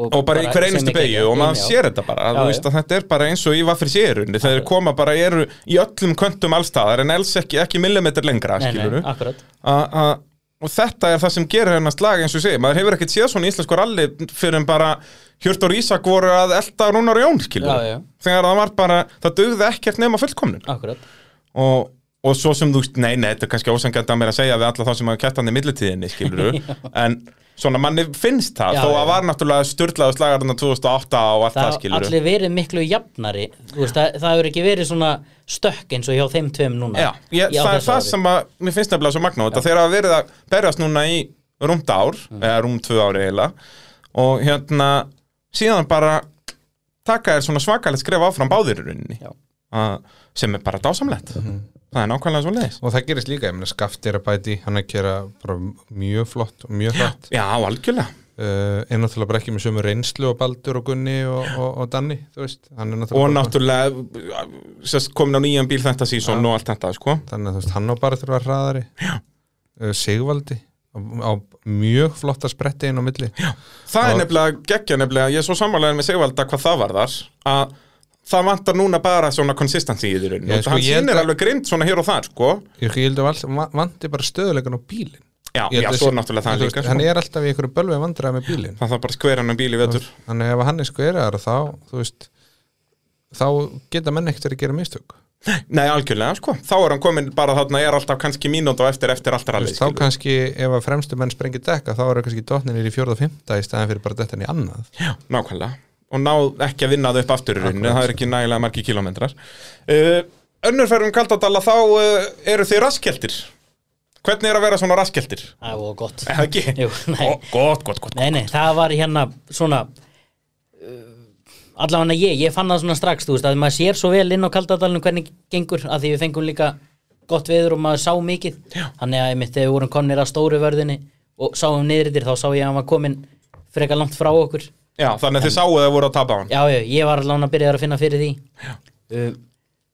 Mhm. og bara í hver einustu beigju og maður sér þetta bara, Já, þú veist að þetta er bara eins og í vaffir sérunni, þeir koma bara eru í öllum köntum allstaðar en els ekki, ekki millimetr lengra, Nei, nei, akkurat. A- a- og þetta er það sem gerir hennar slag eins og segi, maður hefur ekkert séð svona íslensku ralli fyrir en bara Hjörtur Ísak voru að elda Rúnar Jón já. þegar það var bara, það dugði ekkert nema fullkomnun. Akkurat. Og, og svo sem þú nei, nei, þetta er kannski ósangjönd að mér að segja við alla þá sem hafa kætt hann í millitíðinni skilur [LAUGHS] en svona manni finnst það, Já, þó já. að var náttúrulega styrlaðu slagarna 2008 og allt það, Það skilur allir verið miklu jafnari veist, það, það hefur ekki verið svona stökk eins og hjá þeim tveim núna Já, ég, það er það ári. sem að mér finnst nefnilega svo magna þetta þegar að verið að berjast núna í rúmt ár, Mm. eða rúmt tvö ári eiginlega og hérna síðan bara taka þér svona svakalegt skref áfram báðir í rauninni Já. Sem er bara dásamlegt. Það er nákvæmlega svo leiðis og það gerist líka, ég meina Skaft er að bæti hann er að gera mjög flott og mjög flott Já, algjörlega. Uh, er náttúrulega bara ekki með sömu reynslu og Baldur og Gunni og, og, og Danni er og náttúrulega náttúrulega komin á nýjan bíl þetta sísón og allt þetta sko. þannig að veist, hann á bara þurfa hraðari. Uh, Sigvaldi á, á mjög flotta spretti inn á milli. Já. það er Og- nefnilega geggja nefnilega, ég er svo sammálaðin með Sigvalda hvað það var þar að það vantar núna bara svona consistency í því rauninni Já, og hann sýnir að- alveg grind svona hér og þar sko. ég held að val- vanti bara stöðuleikan á bílinn. Já, já, að svo er náttúrulega það líka veist, sko. hann er alltaf í einhverju bölvi vandræði með bílinn. Það þarf bara skveran um bíl í vetur. Þannig ef hann er skveraðar þá veist þá geta menn ekkert að gera mistök. Nei, algjörlega, sko. Þá er hann komin bara þarna, er alltaf kannski mínútu á eftir eftir allt Þú rallið, veist, þá kannski ef að fremstu menn sprengir dekka þá eru kannski dotninir í fjórða og fymta í staðan fyrir bara dettan í annað. Já, nákvæmlega Og ná ekki að vinna það upp aftur í Akkurat. Það er ekki nægilega margi kilómetrar uh, Önnurferðum Kaldadala þá uh, eru þið raskjeltir Hvernig er að vera svona raskjeltir? Það var gott Eða ekki? [LAUGHS] Jú, nei. Ó, Gott, gott, gott Nei, nei, það var hérna svona uh, allavega ég, ég fann það svona strax þú veist, að maður sér svo vel inn á kaldadalinu hvernig gengur, að því við fengum líka gott veður og maður sá mikið Já. þannig að einmitt þegar við vorum komnir að stóru vörðinni og sáum niðritir, þá sá ég að var komin frekar langt frá okkur Já, þannig að þið sáu að þið voru að tapa á hann. Já, já, ég var allavega að byrja að finna fyrir því. Uh,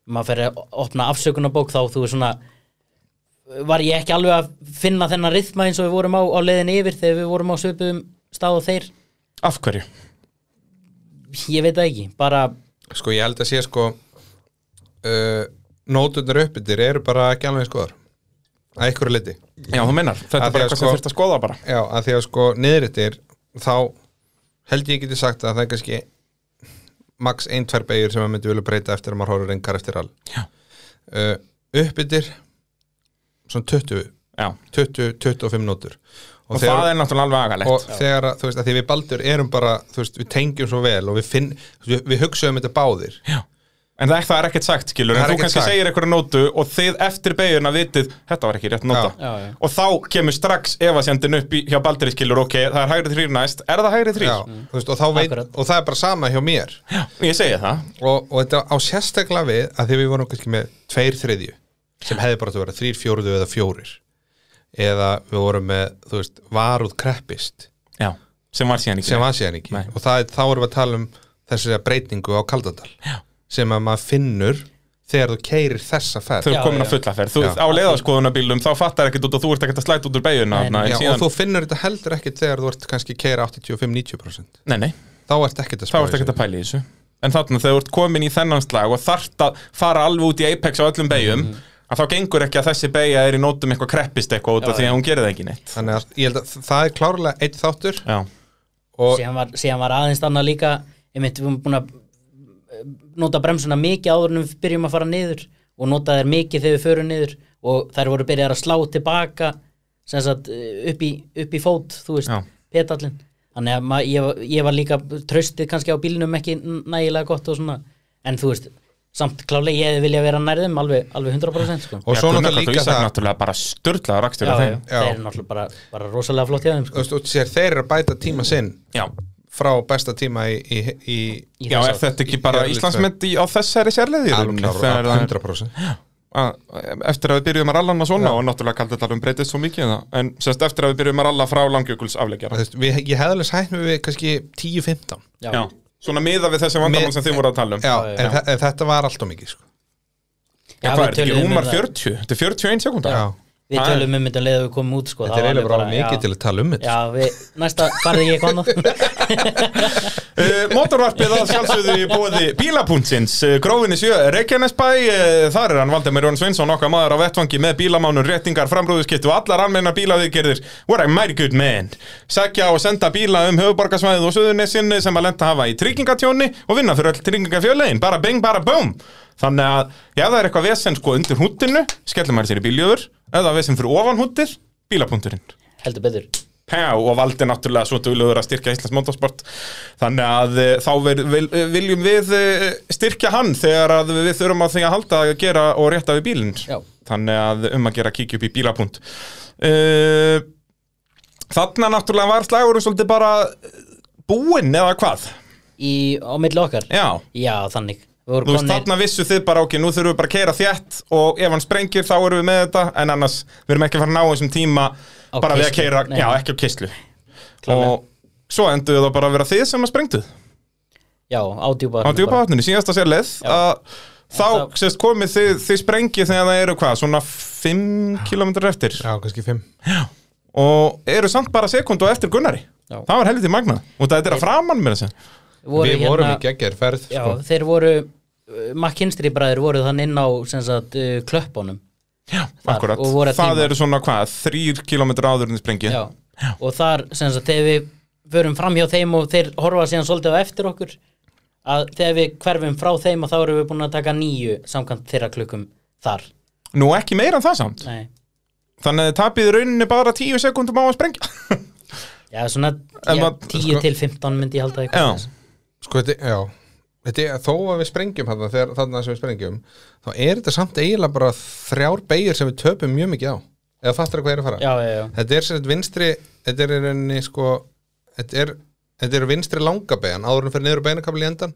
maður fer að opna afsökunarbók þá þú veist svona var ég ekki alveg að finna þennan rithma eins og við vorum á, á leiðin yfir þegar við vorum á svipuðum stað og þeir? Af hverju? ég veit það ekki, bara sko ég held að sé sko uh, nótunar uppbyttir eru bara ekki alveg skoðar að einhverju liti Já, þú meinar, þetta er bara eitthvað sko- sem þurft að skoða bara. Já að því að sko niðrittir þá held ég geti sagt að það er kannski max ein, tvær beigur sem maður myndi vilja breyta eftir að maður horfður engar eftir all uh, uppbyttir svona 20 Já, 20, 25 nótur og, það er náttúrulega alveg agalegt. Og þegar, þú veist, að því við Baldur erum bara, þú veist, við tengjum svo vel og við finn, við, við hugsaum þetta báðir. Já. En það, það er ekkert sagt, skilur, Það en er þú kannski sagt. segir einhverju nótu og þið eftir beiguna vitið, þetta var ekki rétt nóta. Já, já. Og þá kemur strax efasendin upp í, hjá Baldri, skilur, ok, það er hægri þrýr næst, er það hægri þrýr? Já, þú veist, og, þá veit, og það er bara sama hjá mér Ég segi það. og, og þetta á sérstaklega við að því við vorum kannski með tveir þriðju sem hefði bara átt að vera þrýr fjóruðu eða fjórir eða við vorum með, þú veist, varúð kreppist Já. sem var síðan ekki sem var síðan ekki Nei. og það, þá erum við að tala um þessi breytingu á Kaldadal Já. Sem að maður finnur þegar þú keirir þessa þau ferð eru Já, komin að fulla ferð. Þú, Já. á leiðaskoðunarbílum þá fattar ekkert út og þú ert ekkert að slæta út úr beiguna og þú finnur þetta heldur ekkit þegar þú ert kannski keira 85-90% nei, nei, þá ert ekkit að ert ekkert að pæla í þessu. En þarna þegar þú ert komin í þennan slag og þart að fara alveg út í Apex á öllum beigjum að þá gengur ekki að þessi beigja er í nótum eitthvað kreppist eitthvað út af því að hún gerir það ekki neitt. Þannig að ég held að það nota bremsuna mikið áður en við byrjum að fara niður og nota þær mikið þegar við förum niður og þær voru byrjað að slá tilbaka sem sagt eh, upp í, upp í fót þú veist, Já. petallin þannig að ma, ég, var- ég var líka tröstið kannski á bílnum ekki nægilega gott og svona en þú veist, samt klálega ég vilja vera nærðum alveg, alveg 100% sko. og svo náttúrulega líka það náttúrulega bara störtlaða rakstur af þeim Já. þeir eru náttúrulega bara, bara rosalega flott þeim þú sko. út sér, þeir eru að bæta tíma sinn já, frá besta tíma í, í, í Í já er þetta ekki bara Í Íslandsmet í- á þessari sérleði alveg rauninni, klára, þegar það er- 100% að- eftir að við byrjuðum að ralla hana svona og náttúrulega kaldi þetta alveg breytist svo mikið en sérst eftir að við byrjuðum að ralla frá langjökuls við, ég hefði alveg sætt mig við kannski 10-15 já, já, svona miða við þessi vandamál sem þið voru að tala um já, Já, já. en, en þetta var allt og mikið sko. Já, Já, hvað er þetta um rúmar það. 40? Þetta er 41 sekúnda? Já. Við tölum um þetta leðið við komum út sko, þetta er eiginlega bara mikið já, til að tala um þetta já, við, næsta farði ég konar [LAUGHS] Uh, motorvarpið að sjálfsögðu í bóði bílapuntsins, uh, grófinni sjö Reykjanesbæ, uh, þar er hann Valdemir Jón Sveinsson okkar maður á vettvangi með bílamánun réttingar, framrúðuskipt og allar almenna bílaviðgerðir. What a mighty good man. Sækja og senda bíla um höfuborgarsvæðið og söðunessin sem að lenda hafa í tryggingatjóni og vinna fyrir öll tryggingafjölein, bara bing, bara boom Þannig að, já það er eitthvað vesen sko undir húttinu, skellum maður sér í bíljöfur. Eða vesen fyrir ofan húttið, bílapunkturinn. Heldur betur. Pá, og valdi náttúrulega svo duglegur að styrkja Íslands motorsport. Þannig að eh, þá vil, vil, viljum við eh, styrkja hann þegar að við þurfum á því að halda að gera og rétta við bílinn. Þannig að um að gera kíkja upp í bílapunt uh, Þarna náttúrulega var slagurinn svolítið bara eh, búinn eða hvað? Í, á milli okkar? Já, já, þannig þú veist þarna vissu þið bara ok, nú þurfum við bara að keira þétt og ef hann sprengir þá erum við með þetta. En annars við erum ekki að fara að ná þessum tíma Á bara við að keira, Nei. já ekki á kistlu og svo endur það bara að vera þið sem að sprengtuð já, á djúpa á djúpavatninu, síðasta sér leið. Að þá Það- sést komið þið, þið sprengið þegar það eru hvað, svona 5 km eftir? Já, kannski 5 og eru samt bara sekundu eftir Gunnari. Já. það var helviti magna og þetta er að framann mér þess að voru við vorum í geggjær ferð já, sko. þeir voru McKinstry bræður voru þann inn á sem sagt, uh, klöppunum Já, Þar, akkurat, það tíma. eru svona hvað, 3 km áður en þið sprengið já. og þar sem sagt, þegar við förum fram hjá þeim og þeir horfa síðan svolítið á eftir okkur að þegar við hverfum frá þeim og þá erum við búin að taka nýju samkvæmt þeirra klukkum þar Nú ekki meira en það samt Nei. Þannig að þið tapið í rauninni bara 10 sekundum á að sprengja já, svona En já, maður- 10 sko- til 15 myndi ég halda Já. eitthvað þess. sko, þetta, já Þetta er, þó að við sprengjum þarna, þegar, þarna sem við sprengjum þá er þetta samt eiginlega bara þrjár beigir sem við töpum mjög mikið á. Eða fattar hvað er að fara? Já, já, já, þetta er sagt vinstri þetta er í rauninni sko þetta er, þetta er vinstri langa beigjan áður en fyrir niður beinakabli í endan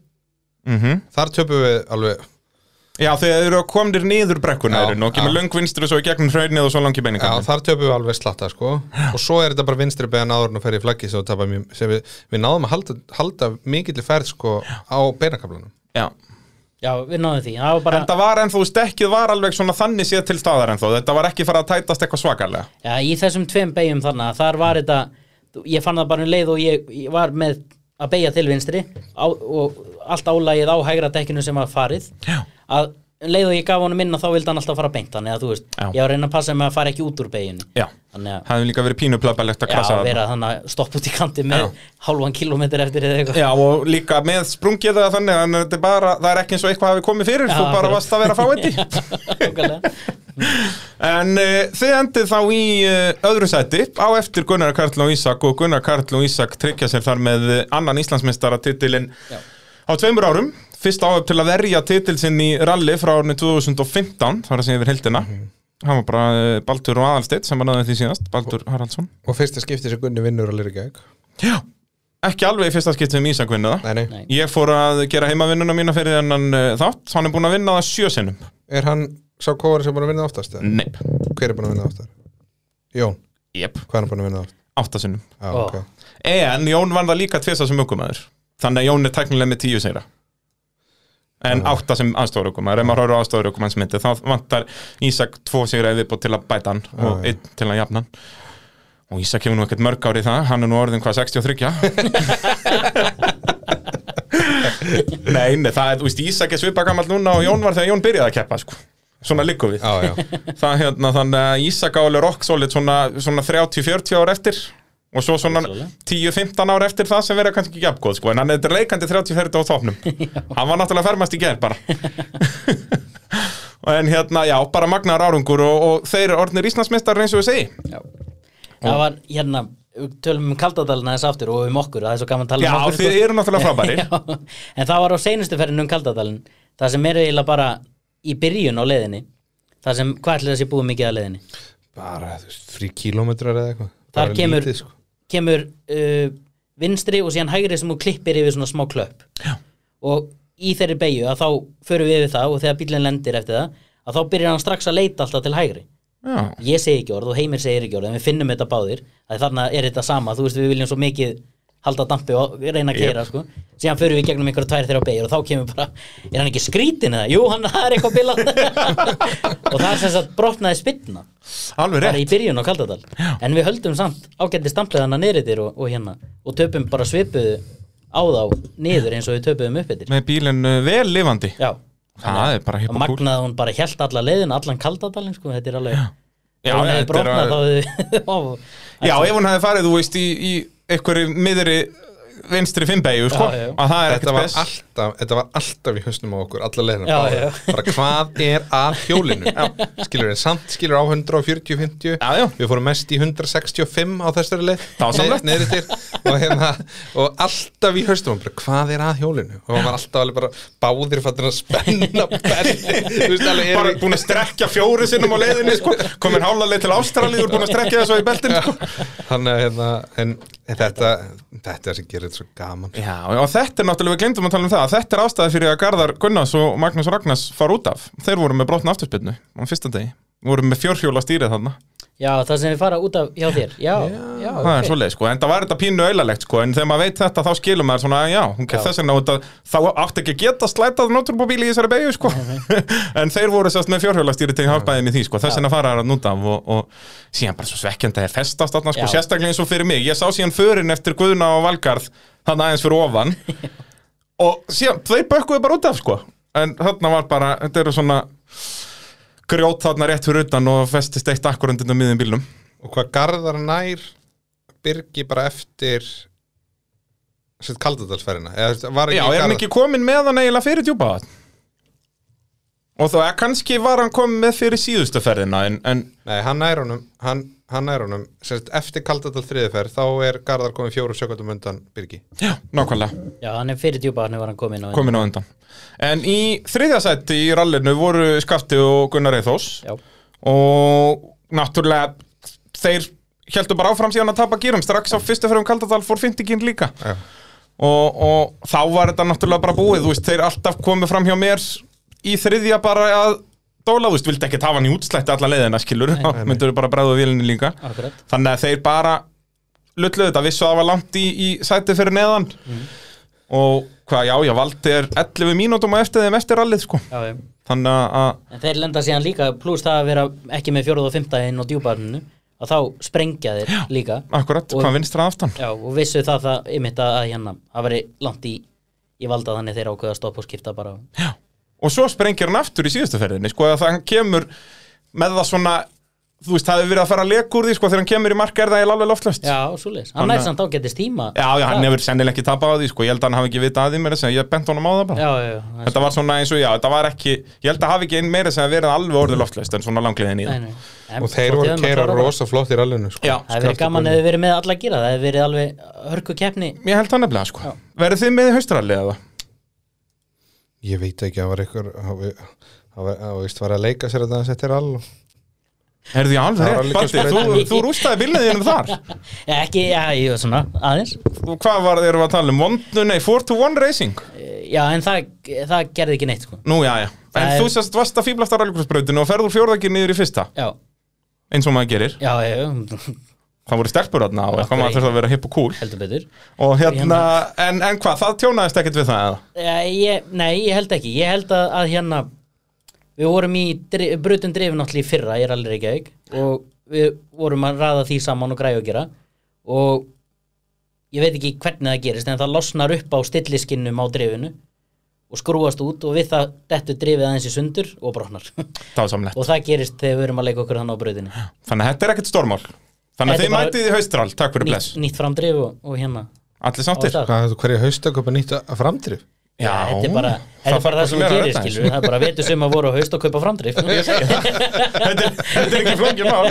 mm þar töpum við alveg Já, þegar eru komnir niður brekkuna Já, eru og kemur já. löng vinstri svo í gegnum hraunið og svo langi já, beiningar þar töpum við alveg slatta sko. Og svo er þetta bara vinstri beigjan áður að fyrir í flaggi sem, við við, við náðum að halda, halda mikill ferð sko á beinakablanum Já, já, við náðum því. Það var bara, en það var ennþá stekkið var alveg svona þannig séð til staðar ennþá. Þetta var ekki fara að tætast eitthvað svakalega. Já, í þessum tveim beigjum þarna, þar var þetta, ég fann það bara um leið og ég, ég var með að beigja til vinstri á, og allt álægið á hægra dekkinu sem var farið, Já. Að um leið og ég gaf honum inn og þá vildi hann alltaf fara beint, þannig að þú veist, Já. ég var að reyna að passa mig að fara ekki út úr beiginu. Já, það hefði líka verið pínuplöpalegt að já, krasa vera þannig að stoppa út í kanti með Já. hálfan kilometr eftir eða eitthvað. Já, og líka með sprungið það þannig að þetta er bara, það er ekki eins og eitthvað hafi komið fyrir, Já, þú bara varst að vera að fá þetta. En uh, þið endið þá í uh, öðru sæti á eftir Gunnar Karl og Ísak og Gunnar Karl og Ísak tryggja sér þar með annan Íslandsmeistara titilinn Já. á tveimur árum fyrst áöf til að verja titil sinn í rally frá árinu 2015 þar að segja yfir heldina hann var bara uh, Baldur og Aðalsteit sem var náðið því síðast Baldur Haraldsson og fyrsta skipti sem Gunni vinnur að lýra gegn Já, ekki alveg í fyrsta skipt sem Ísak vinna það nei, nei. Nei. Ég fór að gera heimavinnuna mína fyrir þennan uh, þátt hann er búin að vinna það sjö sinnum er hann sá kóari sem er búin að vinna oftast eða? Nei, hver er búin að vinna oftast? Jón, jep, hvað er hann búin að vinna oftast? átta sinnum Já, Ó. ok. En Jón vann það líka tvisa sem aukumæður Þannig að Jón er tæknilega með tíu segra En átta sem aðstofuraukumæður Ef maður horfður á aðstofuraukumænsmyndi Þá vantar Ísak tvo segra eða viðbútt til að bæta hann Og einn til að jafna hann. Og Ísak hefur nú ekkert mörg ári í það. Hann er nú orðin hvað 63 [LAUGHS] Nei, nei, það er, þú veist, Ísak er svipa gammal núna og Jón var þegar Jón byrjaði að keppa, sko. Svona liggum við. Já, já, [LAUGHS] Það hérna, þannig að Ísak á alveg rock solid svona, svona 30-40 ár eftir og svo svona Rosalega. 10-15 ár eftir það sem verða kannski ekki jafngóð sko, en hann er leikandi 30-40 á topnum [LAUGHS] hann var náttúrulega fermast í gerð bara. [LAUGHS] En hérna, já, bara magnar árungur og, og þeir orðnir Íslandsmeistar eins og við segi Já. Það var hérna tölum um kaldadalina þess aftur og um okkur það er svo gaman að tala Já, um okkur þið eru náttúrulega frábærir. [LAUGHS] Já, en það var á seinustu ferðin um kaldadalin það sem er eiginlega bara í byrjun á leiðinni. Það sem, hvað ætlir þessi búið mikið að leiðinni? Bara, þú veist, þrý kílómetrar eða eitthvað. Þar kemur- lítið, sko. Kemur uh, vinstri og síðan hægri sem þú klippir yfir svona smá klöpp. Já. og í þeirri beigju að þá förum við yfir það og þegar bílinn lendir eftir það að þá byrjar hann strax að leita alltaf til hægri. Já, ég segi ekki orð og Heimir segir ekki orð en við finnum þetta báðir að þarna er þetta sama. Þú veist við viljum svo mikið halda dampi og reyna að keira sko. síðan förum við gegnum einhverja tvær þeirra beigir og þá kemur bara, er hann ekki skrítin eða? Jú, hann [LAUGHS] er eitthvað bilað. Og það er sem sagt brotnaði spynna alveg bara í rétt. byrjun á Kaldadal. En við höldum samt ágætti stampliðana niðriðir og, og hérna. Og töpum bara svipuðu á þá niður eins og við töpuðum upp eftir. Með bílinn uh, vel lifandi. Já, Það er bara og hipp og kúl magnaði hún bara hjælt alla leiðin allan Kaldadalinn sko, þetta er alveg Já, ef hún hefði brotnað að- þá hefði [LAUGHS] Já, ef hún hefði farið, þú veist, í, í einhverju miðri vinstri fimmbeigju, sko, að það er þetta ekkert var, spes alltaf, þetta var alltaf í hausnum á okkur alla leiðina. Já, bara, bara hvað er að hjólinu? Skilur við, samt skilur á 140-50 Já, já. við fórum mest í 165 á þessari leið. Dásamlegt. Ne- niður til og, hérna, og alltaf í hausnum bara, hvað er að hjólinu? Og hann var alltaf alveg bara báðir fattin að spenna alveg Bara búin að strekja fjóri sinnum á leiðinni, sko. Komin hálfaleið til Ástralíu, búin að strekja þessu í beltin, sko. Þannig að hérna, en þetta þetta er sem gerir þetta svo gaman. Já, og þetta er náttúrulega, við glemdum að tala um það að Þetta er ástæði fyrir að Garðar Gunnars og Magnús Ragnars fara út af. Þeir voru með brotna afturspilnu á fyrsta degi. Voru með fjórhjóla stýrið þarna já, það sem við fara út af hjá þér. Já, já, Það er ok. svoleið, sko, en það var þetta pínu auðalegt, sko. En þegar maður veit þetta, þá skilur maður svona, já, hún Já. þess vegna út að Þá átti ekki að geta slætað nóturbúbíli í þessari beigju, sko. [LAUGHS] En þeir voru sérst með fjórhjóla stýrið til hjálpaðin í því, sko. Þess vegna fara það út af og, og síðan bara svo svekkjandi að festast þarna, sko. Já. Sérstaklega eins og fyrir mig, ég sá síðan förin eftir Guðna og Valgarð Þannig [LAUGHS] grjót þarna rétt fyrir utan og festist eitt akkurundin á miðum bílnum og hvað garðar nær byrgi bara eftir sett ekki Já, er hann ekki komin með hann eiginlega fyrir djúpaðat? Og þá, eða kannski var hann komin með fyrir síðustu ferðina en, en Nei, hann nær honum hann, hann nær honum, sett eftir kaldadal þriðiferð þá er Garðar komin fjóru sekundum undan byrgi já, nákvæmlega, já, hann er fyrir djúpa hann var hann komin á komin á undan. En í þriðja sætti í rallinu voru Skafti og Gunnar Eithós já, og náttúrulega þeir heldur bara áfram síðan að tapa gýrum strax á fyrstu ferðum Kaldadal fór 50 gýr líka. Já. og, og þá var þetta náttúrulega bara búið. Þú veist, þeir alltaf komið fram hjá mér í þriðja bara að dóla, þú veist, vildi ekki hafa hann í útslætti alla leiðina, skilur, þá [LAUGHS] myndur bara bræða vélinni líka, akkurat. Þannig að þeir bara lulluðu þetta, vissu að það var langt í, í sæti fyrir neðan. Og hvað, já, já, valdi er 11 mínútum á eftir þeim eftir rallið, sko. Já, já. þannig að, en þeir lenda síðan líka pluss það að vera ekki með fjóruð og fymta inn á djúparninu að þá sprengja þeir líka. akkurat, Og- hvað vinstra aftan. Já, og vissu það það og svo sprengir hann aftur í síðustu ferðinni sko að það hann kemur með það svona þú veist, það hefur verið að fara að leka úr því sko þegar hann kemur í marka er það alveg loftlöst já, svo leis, hann að- samt ágættist tíma. Já, já, hann hefur sennilega ekki tapað á því sko ég held að hann hafi ekki vitað að því mér þess að ég bent honum á það bara. Já, já, já, er þetta var svona eins og já, þetta var ekki ég held að hafi ekki einn meira sem að verið alveg orðið loftlöst en svona langliðin í Nei, það. Nei. En og þeir voru að það. rosa flott í rallinu sko. Það hefði verið gaman þið verið með alla að gera Það hefði verið alveg hörku keppni. Ég held það nefnilega sko. Verið þið með í haustralli eða? Ég veit ekki að var ykkur það veist var að leika sér að það settir all er því alveg Það þú, rústaði bílnið þínum þar. [LAUGHS] Ekki, já, ég var svona, aðeins. Og hvað var þeir að tala um, One- nei, 4 to 1 racing. Já, en það, það gerði ekki neitt sko. nú, já, já, en Það er- þú sérst varst að fýblast á rallycrossbrautinu og ferður fjórðakir niður í fyrsta. Já, eins og maður gerir. Já, já, já það voru stelpur þarna og eitthvað maður þurfti að vera hipp og cool. Heldur betur. Og hérna, en, en hvað, það tjónaðist ekkert við það eða? ég, Nei, ég held ekki. Ég held að, að hérna Við vorum í dri, brutum drifin í fyrra Ég er alveg ekki og við vorum að raða því saman og græja að gera. Og ég veit ekki hvernig það gerist en það losnar upp á stilliskinnum á drifinu og skrúast út og við það dettur drifið aðeins í sundur og brotnar. Dásamlegt. og það gerist þegar við erum að leika okkur þannig á brautinni. Þannig að þetta er ekkert stórmál Þannig að þið mætið í haustral, takk fyrir bless. nýtt, nýtt framdrif og, og hérna. Allir sáttir? að nýta að framdrif? Já, þetta er bara það er bara það sem gerir skilur það er bara vetur sem að voru á haust og kaupa framdrif þetta, er- þetta er ekki flókið mál.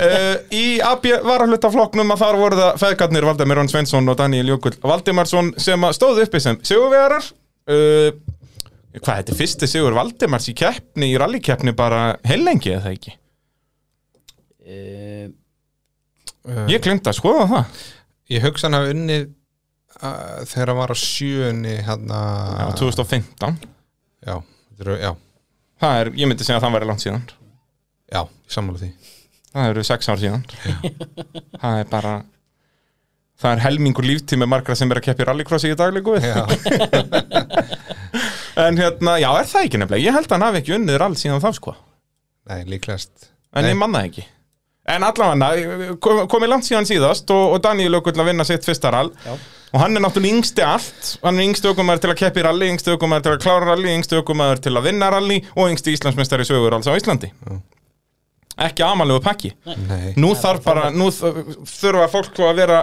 Uh, [LAUGHS] Í AB varahluta að þar voru það feðgarnir Valdemir Rón Svensson og Daniel Jökull Valdemarsson sem að stóðu uppi sem sigurvegarar. Uh, Hvað, þetta er fyrsti sigur Valdemars í keppni, í rallikeppni bara heilengi eða ekki? uh, Ég glemt að skoða það. Ég hugsa hann hafa unnið uh, þegar hann var á sjöunni hérna Já, 2015 já, þetta eru- já, Það er, ég myndi segja að það væri langt síðan. Já, ég sammála því. Það eru sex ár síðan. Það er bara Það er helmingur líftími margra sem er að keppi rallycrossi í daglíku við [LAUGHS] En hérna, já, er það ekki nefnilega? Ég held að hann hafi ekki unnið rall síðan þá sko. Nei, líklegast. En Nei. ég manna ekki En allavega, kom, komið langt síðan síðast og, og Daniel Ökull að vinna sitt fyrsta rall. Já. og hann er náttúrulega yngsti allt. Hann er yngsti ökumæður til að keppi í rally yngsti ökumæður til að klára rally, yngsti ökumæður til að vinna rally og yngsti Íslandsmeistari sögur alls á Íslandi. Ekki amalegu pakki. Nei, nú þarf bara nú þurfa fólk að vera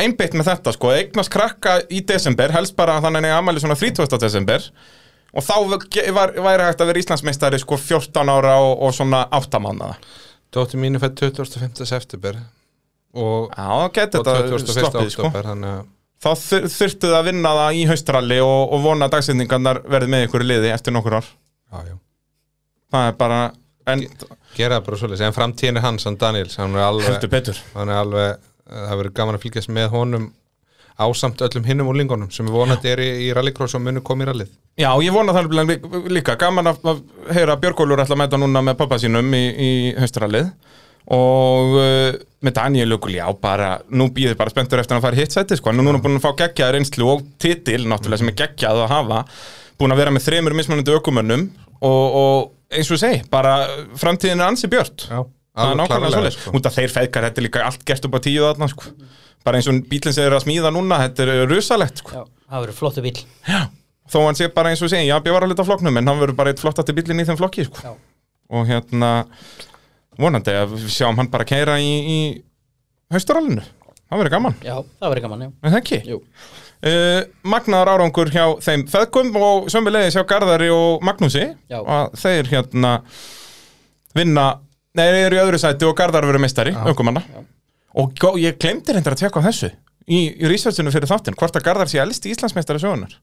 einbeitt með þetta sko, eignast krakka í desember, helst bara þannig að amali svona 30. desember. Og þá væri hægt að vera Íslandsmeistari sko 14 ára og, og svona 8 mánuða dóttir mínu fætt 25. september og, og þetta 21. sloppið sko oktober þannig að þá þur, þurftu það að vinna það í haustralli og, og vona að dagsetningarnar verði með ykkur í liði eftir nokkur ár já, já. það er bara, en gera bara svolítið, en framtíðin er hans hann Daniels, hann er alveg, heldur betur hann er alveg það verður gaman að fylgjast með honum ásamt öllum hinnum og lingunum sem við vonandi er í, í rallycross og munu komið í rallið. Já, ég vona það líka. Gaman að, að heyra að Björgólfur ætla að mæta núna með pappa sínum í, í haustrallið og uh, með Daniel Jökul, já, bara nú býðir bara spenntur eftir að hann fara hitt sæti sko, hann er núna búin að fá geggjaða reynslu og titil náttúrulega sem er geggjað að hafa. Búin að vera með þremur mismunandi ökumönnum og, og eins og segi, bara framtíðin er ansi björt. Já, klárlega, svolítið, sko. þeir feðkar þetta líka allt gert upp á tíu þarna sko. Bara eins og bílinn sem er að smíða núna þetta er rusalegt sko. Já, það verður flottu bíl þó hann sé bara eins og segja, já, ég var að hluta flokknum en hann verður bara eitt flottasti bílinn í þeim flokki sko. Já. og hérna vonandi að við sjáum hann bara keira í, í hausturallinu það verður gaman, Já, það verður gaman, já en það ekki uh, Magnaðar árangur hjá þeim feðkum og sömulegis hjá Garðari og Magnúsi Já. að þeir hérna vinna, nei, þeir eru í öðru sæti og Garðar verður meistari, aukumanna Já. Og ég glemdi reyndar að tjekka á þessu í, í researchinu fyrir þáttinn, hvort að Garðar sé elsti Íslandsmeistari sögunar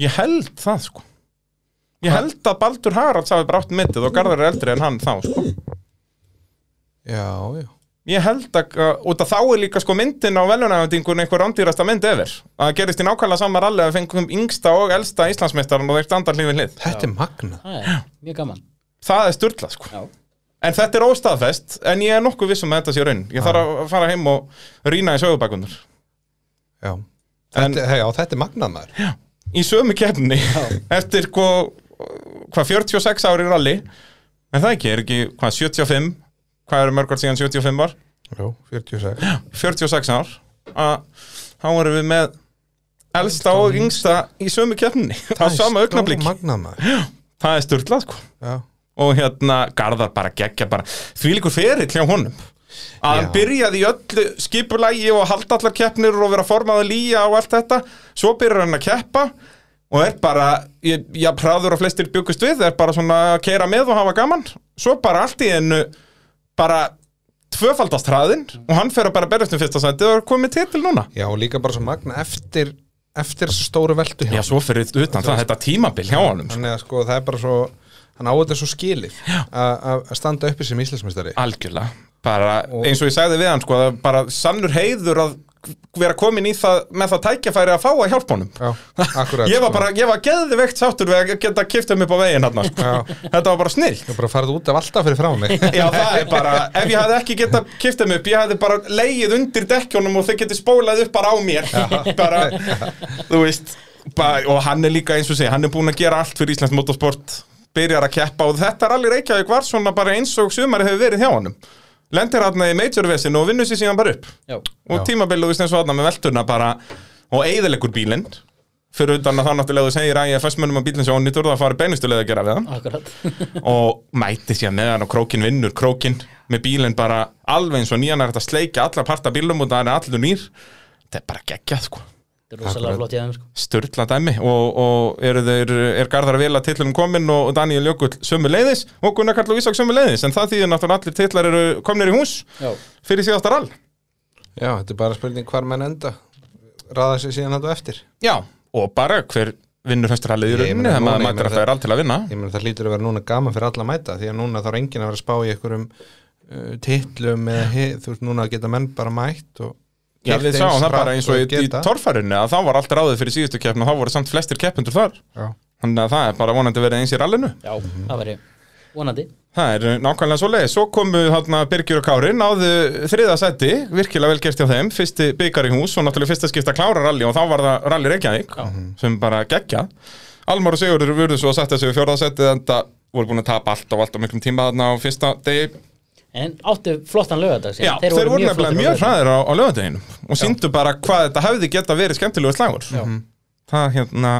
ég held það sko. Ég held að Baldur Haralds hafi bara átt mittið og Garðar er eldri en hann þá sko. Já, já. Ég held að, uh, út af þá er líka sko myndin á velunæfendingun einhver rándýrasta mynd yfir. Að það gerist í nákvæmlega sama ralli að fengum yngsta og elsta Íslandsmeistaran og þeir standa hlifin hlið. þetta er magna Það er mjög gaman. Það er sturla sko. Já, En þetta er óstaðfest, en ég er nokkuð vissum að þetta sé raun. Ég þarf að fara heim og rýna í sögubækunar. já, En- þetta, hei, já, þetta er magnað maður. Í sömu keppni, [LAUGHS] eftir hvað, hvað 46 ári ralli, en það ekki, er ekki, hvað, 75, hvað eru mörg ár síðan 75 var? já, 46 46 ár, að þá erum við með elsta og yngsta í sömu keppni. Á sama augnablík. magnað maður. Það er styrlað, sko. já, Og hérna, Garðar bara geggja bara, því líkur ferill hjá honum. Að hann byrjaði í öllu skipulægi og halda allar keppnir og vera formaði lýja og allt þetta. Svo byrjar hann að keppa og er bara, ég, ég praður og flestir byggust við, er bara svona að keira með og hafa gaman. Svo bara allt í ennu, bara tvöfaldast hraðinn og hann fer að bara berjast um fyrsta sæti og er komið til núna. já, og líka bara svo magna eftir eftir stóru veldu hjá Já, svo fyrir utan það, þetta tímabil hjá honum. sko. þannig að sko það er bara svo hann á þetta svo skilið að að standa uppi sem íslensmestari Algjörlega. Bara eins og ég sagði við hann sko, bara sannur heiður að vera komin í það með það tækjafæri að fá að hjálpa honum. Já, akkurat ég var sko. bara, ég var geðveikt sáttur við að geta kift um upp á veginn hann sko. þetta var bara snill. Ég var bara farið út af alltaf fyrir frá mig. [LAUGHS] Já, það er bara, ef ég hefði ekki getað kift um upp, ég hefði bara leið undir dekkjónum og þau getið spólað upp bara á mér. [LAUGHS] Bara, þú veist bara, og hann er líka eins og segja, hann er búinn að gera allt fyrir Íslands motorsport, byrjar að keppa og þetta er allir Reykjavík var svona bara eins og sumari hefur verið hjá honum. Lendir hann í majorvesin og vinnur sér síðan bara upp. Já, og veist eins og þarna með velturna bara og eigðilegur bílinn. Fyrir utan að þá náttúrulega segir að ég er fastmönnum að bílinn sem ónýtur það fari beinustulega að gera við hann. Akkurat. [LAUGHS] Og mæti sér með hann og krókin vinnur krókin með bílinn bara alveg eins og nýjan er þetta að sleikja allar parta bílum og það er allur nýr. Þetta er bara geggjað sko Þetta er rosalega flott í þeim sko. Störla dæmi. Og, og eru þeir, er Garðar að vila tillunum komin og Daniel Jökull sömu leiðis og Gunnar Karl og Ísak sömu leiðis en það þýðir náttúrulega allir titlar eru komnir í hús Já, fyrir síðasta rall. Já, þetta er bara spurning hvar menn enda. Raða sér síðan þetta eftir. Já, og bara hver vinnur hösturallið í Ég rauninni. þegar maður mætir meina alltaf er all til að vinna. Ég meni það hlýtur að vera núna gaman fyrir alla að mæta Því að núna þá er enginn að vera að spá í einhverjum uh, titlum eða þú veist núna geta menn bara mætt og Já, við sáum það bara eins og í, í geta. torfærunni að þá var allt ráðið fyrir síðustu keppn og þá voru samt flestir keppundur þar. Já. þannig að það er bara vonandi verið eins í rallinu. Já, það væri vonandi. Það er nákvæmlega svo leið Svo komu þarna Birgir og Kári náðu þriða seti, virkilega vel gert hjá þeim. Fyrsti byggar í hús og náttúrulega fyrsta skipta klára rally og þá var það rally Reykjavík Já. sem bara geggja. Almar og Sigurður vurðu svo að setja sig við fjórða seti en það voru búin að tapa allt og allt á miklum tíma þarna á fyrsta degi En áttu flottan lögadag Já, þeir, voru nefnilega mjög hræðir á, á lögadeginu og síndu bara hvað þetta hefði geta verið skemmtilegu slagur. Mhm. það hérna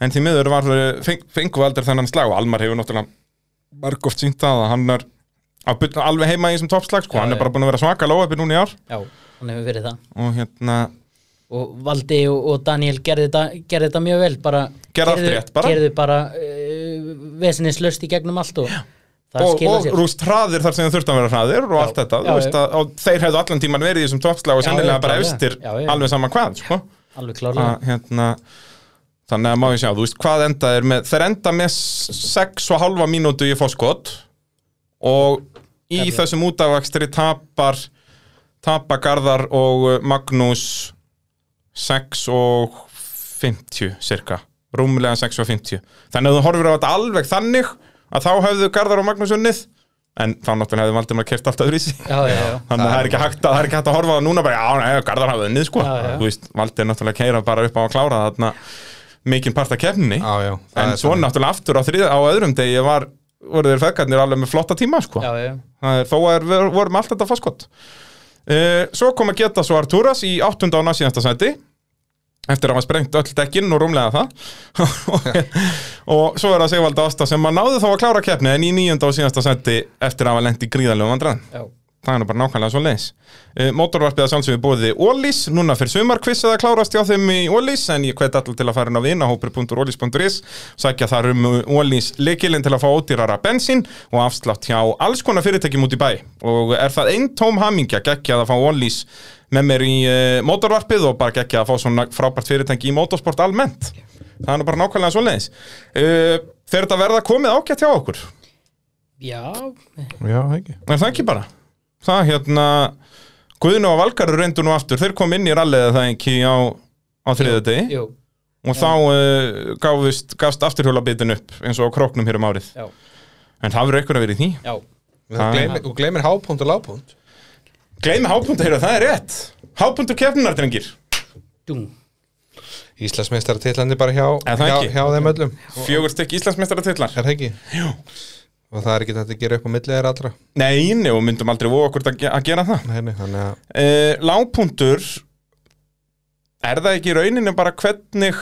en því miður var feng, fengu aldrei þennan slag og Almar hefur náttúrulega margóft sínt að hann er alveg heima í þessum toppslag sko, Já, hann já. er bara búin að vera svaka lóðabi núna í ár. Já, hann hefur verið það. Og hérna, og Valdi og, og Daniel gerði þetta, gerði þetta mjög vel bara, allt rétt bara. bara uh, vesinislaust í gegnum allt og það og, og rúst hraðir þar sem það þurft að vera hraðir og Já, allt þetta, já, þú veist að þeir hefðu allan tíman verið í þessum toppslag og sennilega bara já. alveg sama hvað, sko. Alveg klárlega. Hérna, þannig að má ég sjá, þú veist hvað enda er með, þeir enda með 6 og halva mínútu í fóskot og í Garðar. þessum útavakstri tapar tapar Garðar og uh, Magnús 6 og 50 cirka, rúmlega 6 og 50 þannig að þú horfir á þetta alveg þannig að þá hefðu Garðar og Magnús unnið en þá náttúrulega hefðu Valdimar kert allt öðru í sig Já, já, já Þannig að það er ekki hægt að, er hægt að horfa á það núna bara, já, nei, Garðar hafði unnið, sko. Já, já. Þú veist, Valdi er náttúrulega að keira bara upp á að klára þarna mikinn part af kefninni. Já, já, það En svo þannig. náttúrulega aftur á, þrið, á öðrum degi var, voru þeir feðgarnir alveg með flotta tíma, sko. Já, já, Það er, þó er, vorum alltaf þetta fórskott. Uh, svo kom að geta svo Arturas í áttunda og næstíðasta sæti eftir að hafa sprengt öll dekkinn og rúmlega það. [LAUGHS] Og svo er það Sigvaldi Ásta sem að náðu þá að klára keppni en í níunda og síðasta sæti eftir að hafa gríðalegu vandræðan já. Það er nú bara nákvæmlega svo leis uh, Mótorvarpið að sjálfsögðu bóði Ólís núna fyrir sumarkvissið að klárast hjá þeim í Ólís en ég hvet allir til að fara inn á vinahópur.ólís.is sækja þar um Ólís leikilinn til að fá ódýrara bensín og afslátt hjá alls konar fyrirtækjum út í bæ. Og er það einn tóm hamingja geggjað að fá Ólís með mér í uh, mótorvarpið og bara geggjað að fá svona frábært fyrirtæki í motorsport almennt. Það er nú bara nákvæmlega svo leis uh, Þegar þetta verða komið ágætt hjá okkur? Já, Já, ekki. Er það ekki bara? Það hérna Guðinu og Valgarur reyndu nú aftur. Þeir kom inn í rallið það ekki á, á þriða degi? jú, Og þá uh, gáfust, gafst afturhjólabitin upp eins og á króknum hér um árið. Já, En það verður eitthvað að vera í því. Já. Þú gleymir, hápunkt og lágpunkt Gleimi hápunta hér, það er rétt. Hápuntur keppnunar, drengir. Dún. Íslandsmeistara titlandi bara hjá, hjá, hjá þeim öllum. Fjögur stykk Íslandsmeistara titlar Er það ekki? Jú. Og það er ekki þetta að gera upp á millið þeirra allra? Nei, nei, og myndum aldrei voða okkur að, ge að gera það. Nei, nei, þannig að uh, Lágpuntur Er það ekki rauninni bara hvernig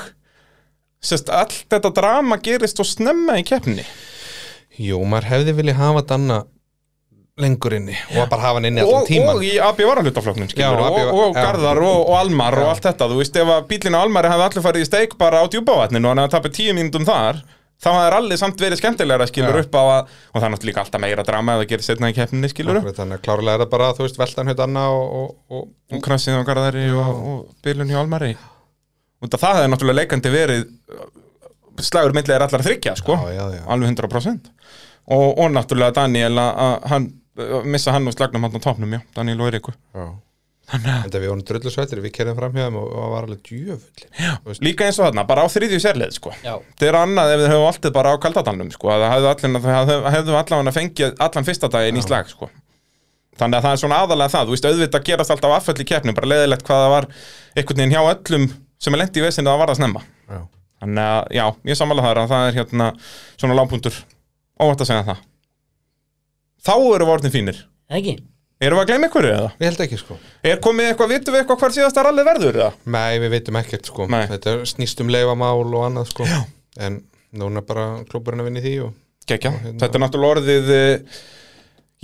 Sest, allt þetta drama gerist og snemma í keppni Jú, maður hefði viljað hafa Danna lengur inni og bara hafa hann inni allan og, tíman og í AB varalutafloknum Já, og, og, og já. Garðar og, og Almar og Já. allt þetta, þú veist ef að bílinn á Almari hefði allir farið í steik bara á djúbavatninu og hann hefði tapið tíu mínútum þar þá hefði allir samt verið skemmtilegra skilur Já. upp á að og það er náttúrulega alltaf meira drama ef það gerir setna í keppninni skilur upp Þannig að klárlega er það bara, þú veist, veltan höfð Danna og, og, og, og krassið á Garðari og, og bílinn hjá Almari og það hefði náttúrulega leikandi verið slagur myndlega er allar þryggja sko, Já, já, já. alveg 100% og, og náttúrulega Daniel að að hann að missa hann og slagnum hann á topnum, já, Daniel og Eiríku Já. en það við vorum drullusvættir, við kerðum fram hjá þeim og það var alveg djöfull Líka eins og þarna, bara á þriðju sérleið sko. Já. Það er annað ef þið höfum alltaf bara á kaldadalnum sko. að það hefðu allan, hefðu, hefðu allan fengið allan fyrsta daginn í slag sko. Þannig að það er svona aðalega það Þú veist, auðvitað gerast alltaf afföll í keppnum bara leðilegt hvað það var einhvern veginn hjá öllum sem er lendi í vesinu að það var að snemma Já. Þannig að, já, ég sammála þar að það er hérna svona lágpuntur óvægt að segja það Þá eru vortin fínir ekki? Erum við að gleyma einhverju eða? Ég held ekki sko Er komið eitthvað, vitum við eitthvað hvar síðasta rallið verður eða? Nei, við veitum ekkert sko Nei. Þetta er snýst um leifamál og annað sko Já. En núna bara klúburinn að vinna í því og Gekja, hérna- þetta er náttúrulega orðið eh,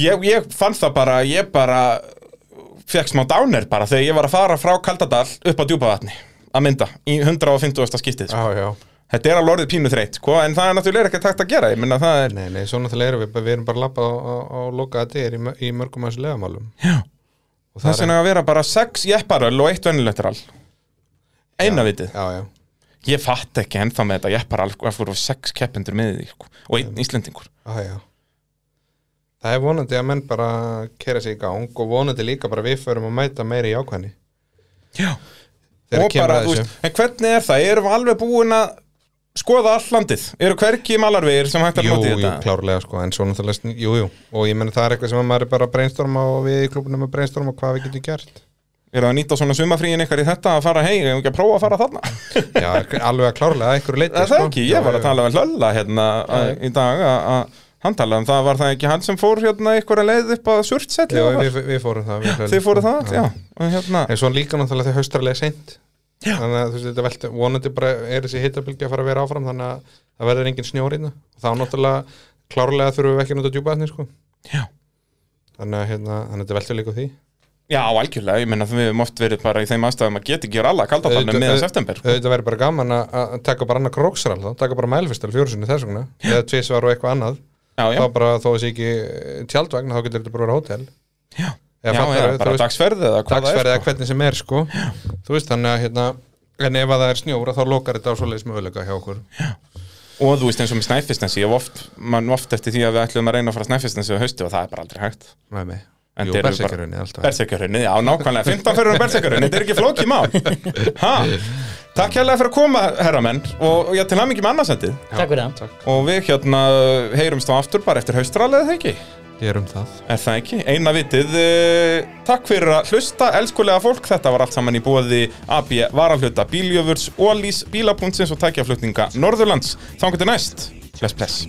ég, ég fann það bara ég bara fekk smá downer bara þegar ég var að fara frá Kaldadal upp á djúpavatni að mynda í 150. skiptið sko. Já, já þetta er alveg orðið pínu þreytt sko, en það er náttúrulega ekki takt að gera ég minna það er Nei, nei, svo náttúrulega erum við, við erum bara að lappa á, á lokaða dyr í, í mörgum aðeins leifamálum Já. Og það sem er að vera bara sex jepparöl og eitt vennilegt rall eina vitið Já, já ég fatt ekki ennþá með þetta jepparall af hverju sex keppendur með því sko, og einn Íslendingur Já, já. Það er vonandi að menn bara kera sig í gang og vonandi líka bara við förum að mæta meiri í ákvæðni. Já. Og bara, að þú veist, en hvernig er það? Erum við alveg búin að skoða all landið? Eru hvergi malarvegir sem hægt að Jú, nota í jú, þetta? klárlega sko, en svo náttúrulega, jú, jú. Og ég menn það er eitthvað sem að maður er bara að brainstorma og við í klubunum að brainstorma hvað við getum gert. Eru það að nýta svona sumafríin ykkar í þetta að fara heim, ef ekki að prófa að fara þarna? Já, alveg að klárlega að einhverju leiti. Er það ekki? Ég var að tala með Hlölla hérna að- í dag að- að hann talaði um það, var það ekki hann sem fór hérna ykkur að leið upp að surtselli? Já, og við, við fórum það. Við, Þið fóru það? Já. Og hérna, En svo líka náttúrulega þegar haustrarlega seint. Já. Þannig að þú veist, þetta velti, vonandi bara er þessi hittabilgi að fara að vera áfram þannig að það verður engin snjórið þá náttúrulega klárlega þurfum við ekki að nota djúpaðni sko. já. Þannig að hérna, þannig að þetta veltur líka á því. Já, algjörlega, ég menna að við oft verið bara í þeim aðstæðum að geta ekki alla kaldatalni Auðvitað- meðan september. sko. auðvitað verður bara gaman að að taka bara annað króksral þá, taka bara mælfistal fjórusinni þess vegna eða tvisvar og eitthvað annað Já, já, þá bara þó þessi ekki tjaldvagn þá getur þetta bara verið hótel já. Eða Já, já, bara dagsferð eða hvað dagsferð það eða sko. hvernig sem er sko þú veist þannig að hérna en ef að það er snjóra þá lokar þetta á svoleiðis möguleika hjá okkur Og þú veist eins og með Snæfisnesi, oft, mann oft eftir því að við ætlum að reyna að fara Snæfisnesi á hausti og það er bara aldrei hægt. með mig En Jú, alltaf Berserkjörunni, já, nákvæmlega, 15 fyrir um Berserkjörunni, þetta er ekki flókið mál. [LAUGHS] Ha? Takk hérlega fyrir að koma, herramenn, og ég til með annarsendið. Takk fyrir það. Og við hérna heyrumst á aftur bara eftir haustralið, eða ekki? Gerum það Er það ekki? Eina vitið, uh, takk fyrir að hlusta, elskulega fólk, þetta var allt saman í búiði AB Varahluta, Bíljöfurs, Ólís, Bílapuntsins og tækjaflutninga Norðurlands. Þá getur næst. Bless, bless.